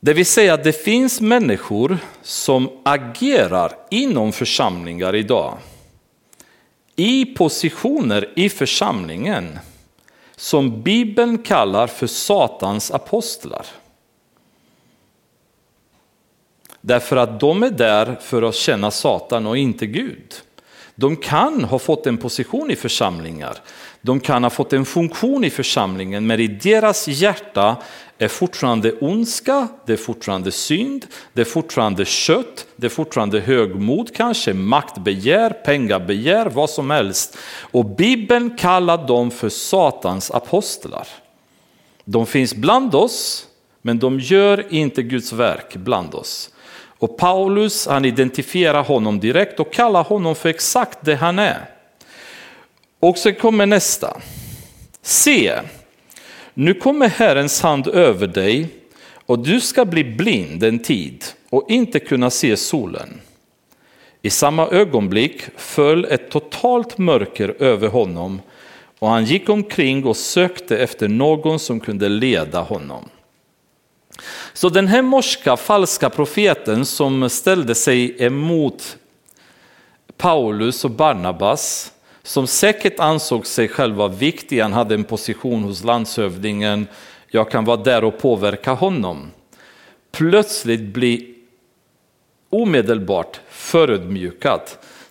Det vill säga att det finns människor som agerar inom församlingar idag i positioner i församlingen som Bibeln kallar för Satans apostlar. Därför att de är där för att känna Satan och inte Gud. De kan ha fått en position i församlingar, de kan ha fått en funktion i församlingen, men i deras hjärta är fortfarande ondska, det är fortfarande synd, det är fortfarande kött, det är fortfarande högmod kanske, maktbegär, pengabegär, vad som helst. Och Bibeln kallar dem för Satans apostlar. De finns bland oss, men de gör inte Guds verk bland oss. Och Paulus han identifierar honom direkt och kallar honom för exakt det han är. Och så kommer nästa. Se, nu kommer Herrens hand över dig och du ska bli blind en tid och inte kunna se solen. I samma ögonblick föll ett totalt mörker över honom och han gick omkring och sökte efter någon som kunde leda honom. Så den här morska falska profeten som ställde sig emot Paulus och Barnabas, som säkert ansåg sig själva viktig, han hade en position hos landshövdingen, jag kan vara där och påverka honom. Plötsligt blir omedelbart förödmjukad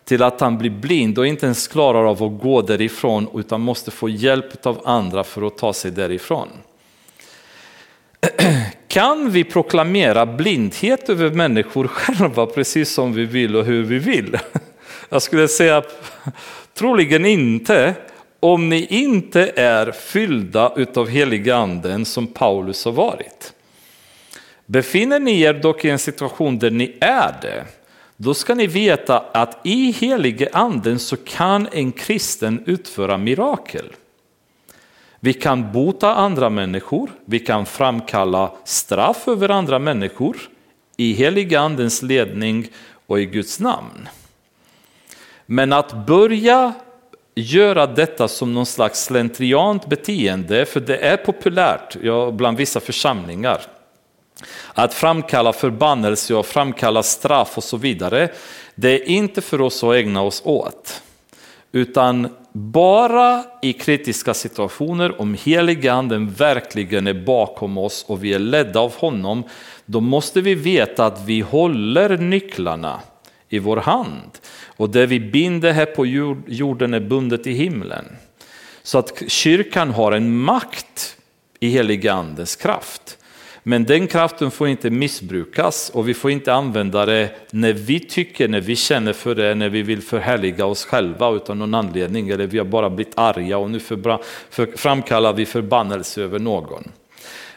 till att han blir blind och inte ens klarar av att gå därifrån utan måste få hjälp av andra för att ta sig därifrån. Kan vi proklamera blindhet över människor själva precis som vi vill och hur vi vill? Jag skulle säga troligen inte om ni inte är fyllda av heliga anden som Paulus har varit. Befinner ni er dock i en situation där ni är det, då ska ni veta att i helige anden så kan en kristen utföra mirakel. Vi kan bota andra människor, vi kan framkalla straff över andra människor i helige andens ledning och i Guds namn. Men att börja göra detta som någon slags slentriant beteende, för det är populärt ja, bland vissa församlingar, att framkalla förbannelse och framkalla straff och så vidare, det är inte för oss att ägna oss åt. Utan bara i kritiska situationer, om heliganden verkligen är bakom oss och vi är ledda av honom, då måste vi veta att vi håller nycklarna i vår hand. Och det vi binder här på jorden är bundet i himlen. Så att kyrkan har en makt i heligandens kraft. Men den kraften får inte missbrukas och vi får inte använda det när vi tycker, när vi känner för det, när vi vill förhärliga oss själva utan någon anledning eller vi har bara blivit arga och nu förbra, för, framkallar vi förbannelse över någon.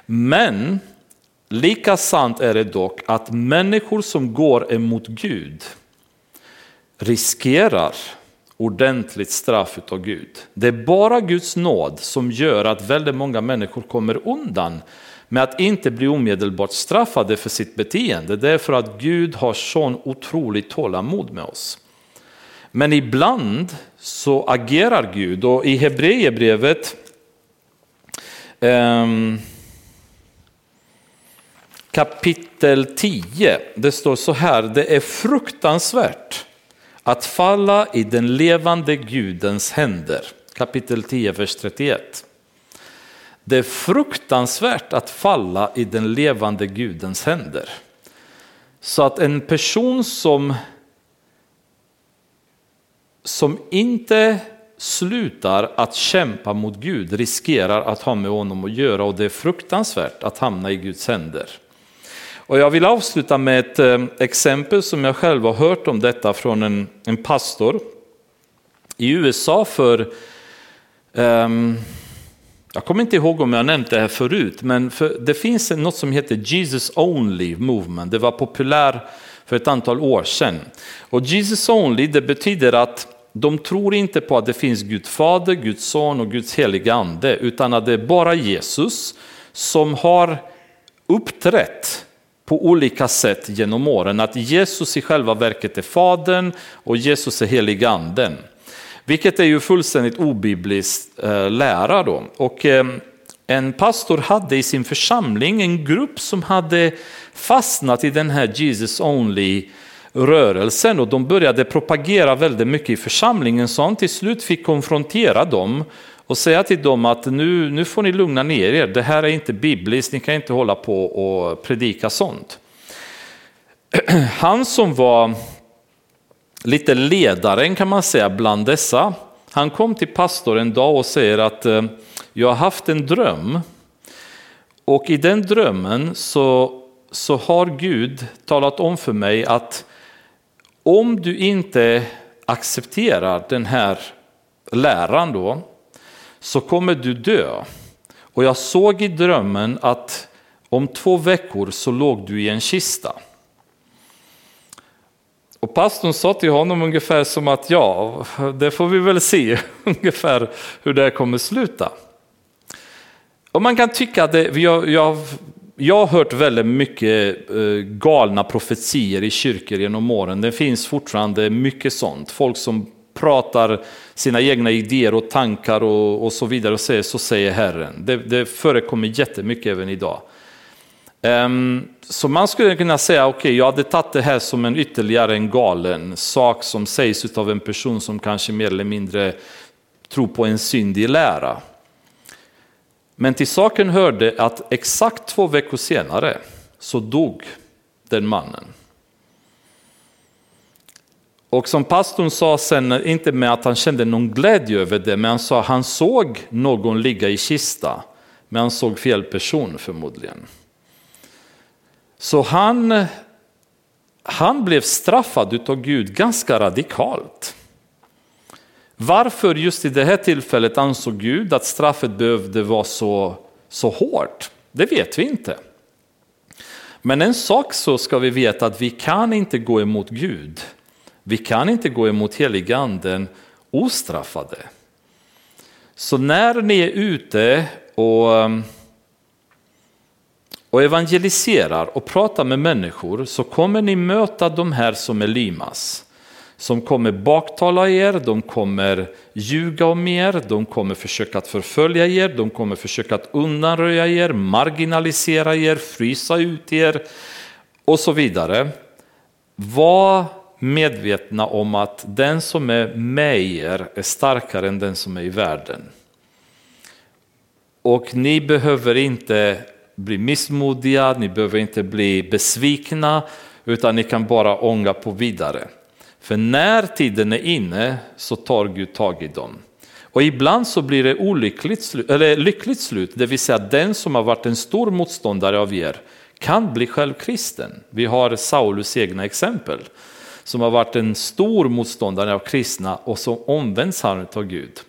Men lika sant är det dock att människor som går emot Gud riskerar ordentligt straff av Gud. Det är bara Guds nåd som gör att väldigt många människor kommer undan med att inte bli omedelbart straffade för sitt beteende. Det är för att Gud har sån otroligt tålamod med oss. Men ibland så agerar Gud och i Hebreerbrevet um, kapitel 10, det står så här, det är fruktansvärt att falla i den levande Gudens händer. Kapitel 10, vers 31. Det är fruktansvärt att falla i den levande Gudens händer. Så att en person som, som inte slutar att kämpa mot Gud riskerar att ha med honom att göra och det är fruktansvärt att hamna i Guds händer. Och jag vill avsluta med ett eh, exempel som jag själv har hört om detta från en, en pastor i USA för um, jag kommer inte ihåg om jag nämnt det här förut, men för, det finns något som heter Jesus Only Movement. Det var populär för ett antal år sedan. Och Jesus Only det betyder att de tror inte på att det finns Gud fader, Guds son och Guds heliga ande, utan att det är bara Jesus som har uppträtt på olika sätt genom åren. Att Jesus i själva verket är Fadern och Jesus är helig anden. Vilket är ju fullständigt obibliskt eh, lära då. Och eh, en pastor hade i sin församling en grupp som hade fastnat i den här Jesus only rörelsen och de började propagera väldigt mycket i församlingen så han till slut fick konfrontera dem och säga till dem att nu, nu får ni lugna ner er, det här är inte bibliskt, ni kan inte hålla på och predika sånt. Han som var lite ledaren kan man säga bland dessa, han kom till pastor en dag och säger att eh, jag har haft en dröm och i den drömmen så, så har Gud talat om för mig att om du inte accepterar den här läran då, så kommer du dö. Och jag såg i drömmen att om två veckor så låg du i en kista. Och pastorn sa till honom ungefär som att ja, det får vi väl se ungefär hur det kommer sluta. Och man kan tycka att det, jag, jag, jag har hört väldigt mycket eh, galna profetier i kyrkor genom åren. Det finns fortfarande mycket sånt. Folk som pratar sina egna idéer och tankar och, och så vidare och säger så säger Herren. Det, det förekommer jättemycket även idag. Um, så man skulle kunna säga, okej okay, jag hade tagit det här som en ytterligare en galen sak som sägs av en person som kanske mer eller mindre tror på en syndig lära. Men till saken hörde att exakt två veckor senare så dog den mannen. Och som pastorn sa sen, inte med att han kände någon glädje över det, men han sa att han såg någon ligga i kista, men han såg fel person förmodligen. Så han, han blev straffad av Gud ganska radikalt. Varför just i det här tillfället ansåg Gud att straffet behövde vara så, så hårt? Det vet vi inte. Men en sak så ska vi veta att vi kan inte gå emot Gud. Vi kan inte gå emot heliganden ostraffade. Så när ni är ute och um, och evangeliserar och pratar med människor så kommer ni möta de här som är limas. Som kommer baktala er, de kommer ljuga om er, de kommer försöka att förfölja er, de kommer försöka att undanröja er, marginalisera er, frysa ut er och så vidare. Vad medvetna om att den som är med er är starkare än den som är i världen. Och ni behöver inte bli missmodiga, ni behöver inte bli besvikna, utan ni kan bara ånga på vidare. För när tiden är inne så tar Gud tag i dem. Och ibland så blir det olyckligt slut, eller lyckligt slut, det vill säga den som har varit en stor motståndare av er kan bli själv kristen. Vi har Saulus egna exempel som har varit en stor motståndare av kristna och som omvänds han av Gud.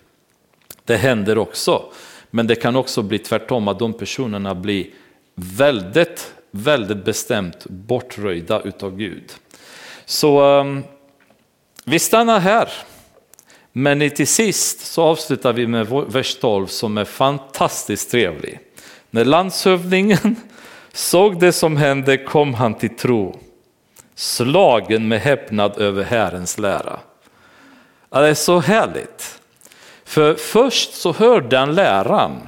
Det händer också, men det kan också bli tvärtom att de personerna blir väldigt, väldigt bestämt bortröjda utav Gud. Så ehm, vi stannar här. Men till sist så avslutar vi med vers 12 som är fantastiskt trevlig. När landshövdingen såg det som hände kom han till tro, slagen med häpnad över Herrens lära. Ja, det är så härligt. För först så hörde han läran.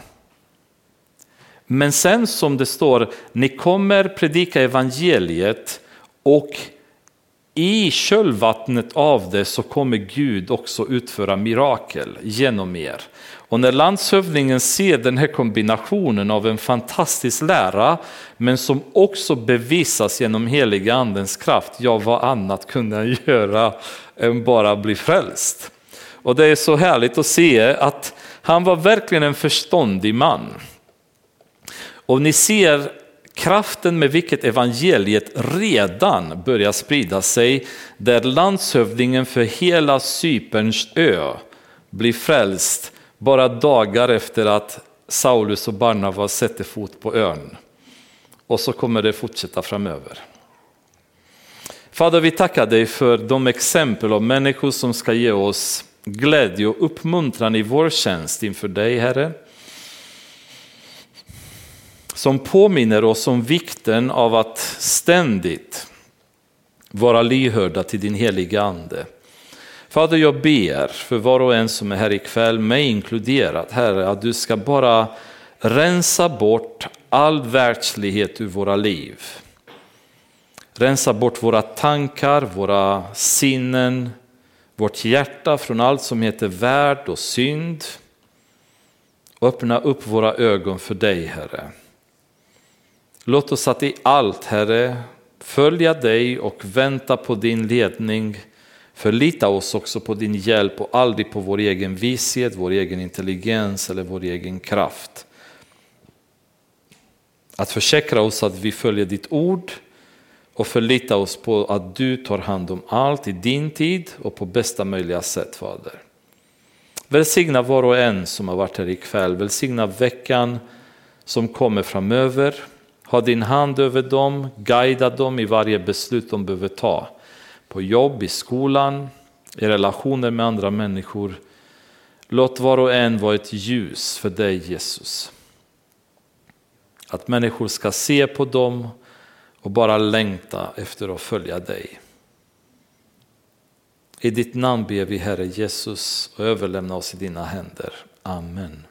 Men sen som det står, ni kommer predika evangeliet och i kölvattnet av det så kommer Gud också utföra mirakel genom er. Och när landshövdingen ser den här kombinationen av en fantastisk lära men som också bevisas genom heliga andens kraft, ja vad annat kunde han göra än bara bli frälst. Och det är så härligt att se att han var verkligen en förståndig man. Och ni ser kraften med vilket evangeliet redan börjar sprida sig, där landshövdingen för hela Cyperns ö blir frälst bara dagar efter att Saulus och Barnabas sätter fot på ön. Och så kommer det fortsätta framöver. Fader, vi tackar dig för de exempel av människor som ska ge oss glädje och uppmuntran i vår tjänst inför dig, Herre som påminner oss om vikten av att ständigt vara lyhörda till din heliga Ande. Fader, jag ber för var och en som är här ikväll, mig inkluderat, Herre, att du ska bara rensa bort all världslighet ur våra liv. Rensa bort våra tankar, våra sinnen, vårt hjärta från allt som heter värld och synd. Och öppna upp våra ögon för dig, Herre. Låt oss att i allt, Herre, följa dig och vänta på din ledning. Förlita oss också på din hjälp och aldrig på vår egen vishet, vår egen intelligens eller vår egen kraft. Att försäkra oss att vi följer ditt ord och förlita oss på att du tar hand om allt i din tid och på bästa möjliga sätt, Fader. Välsigna var och en som har varit här ikväll. Välsigna veckan som kommer framöver. Ha din hand över dem, guida dem i varje beslut de behöver ta. På jobb, i skolan, i relationer med andra människor. Låt var och en vara ett ljus för dig Jesus. Att människor ska se på dem och bara längta efter att följa dig. I ditt namn ber vi Herre Jesus och överlämna oss i dina händer. Amen.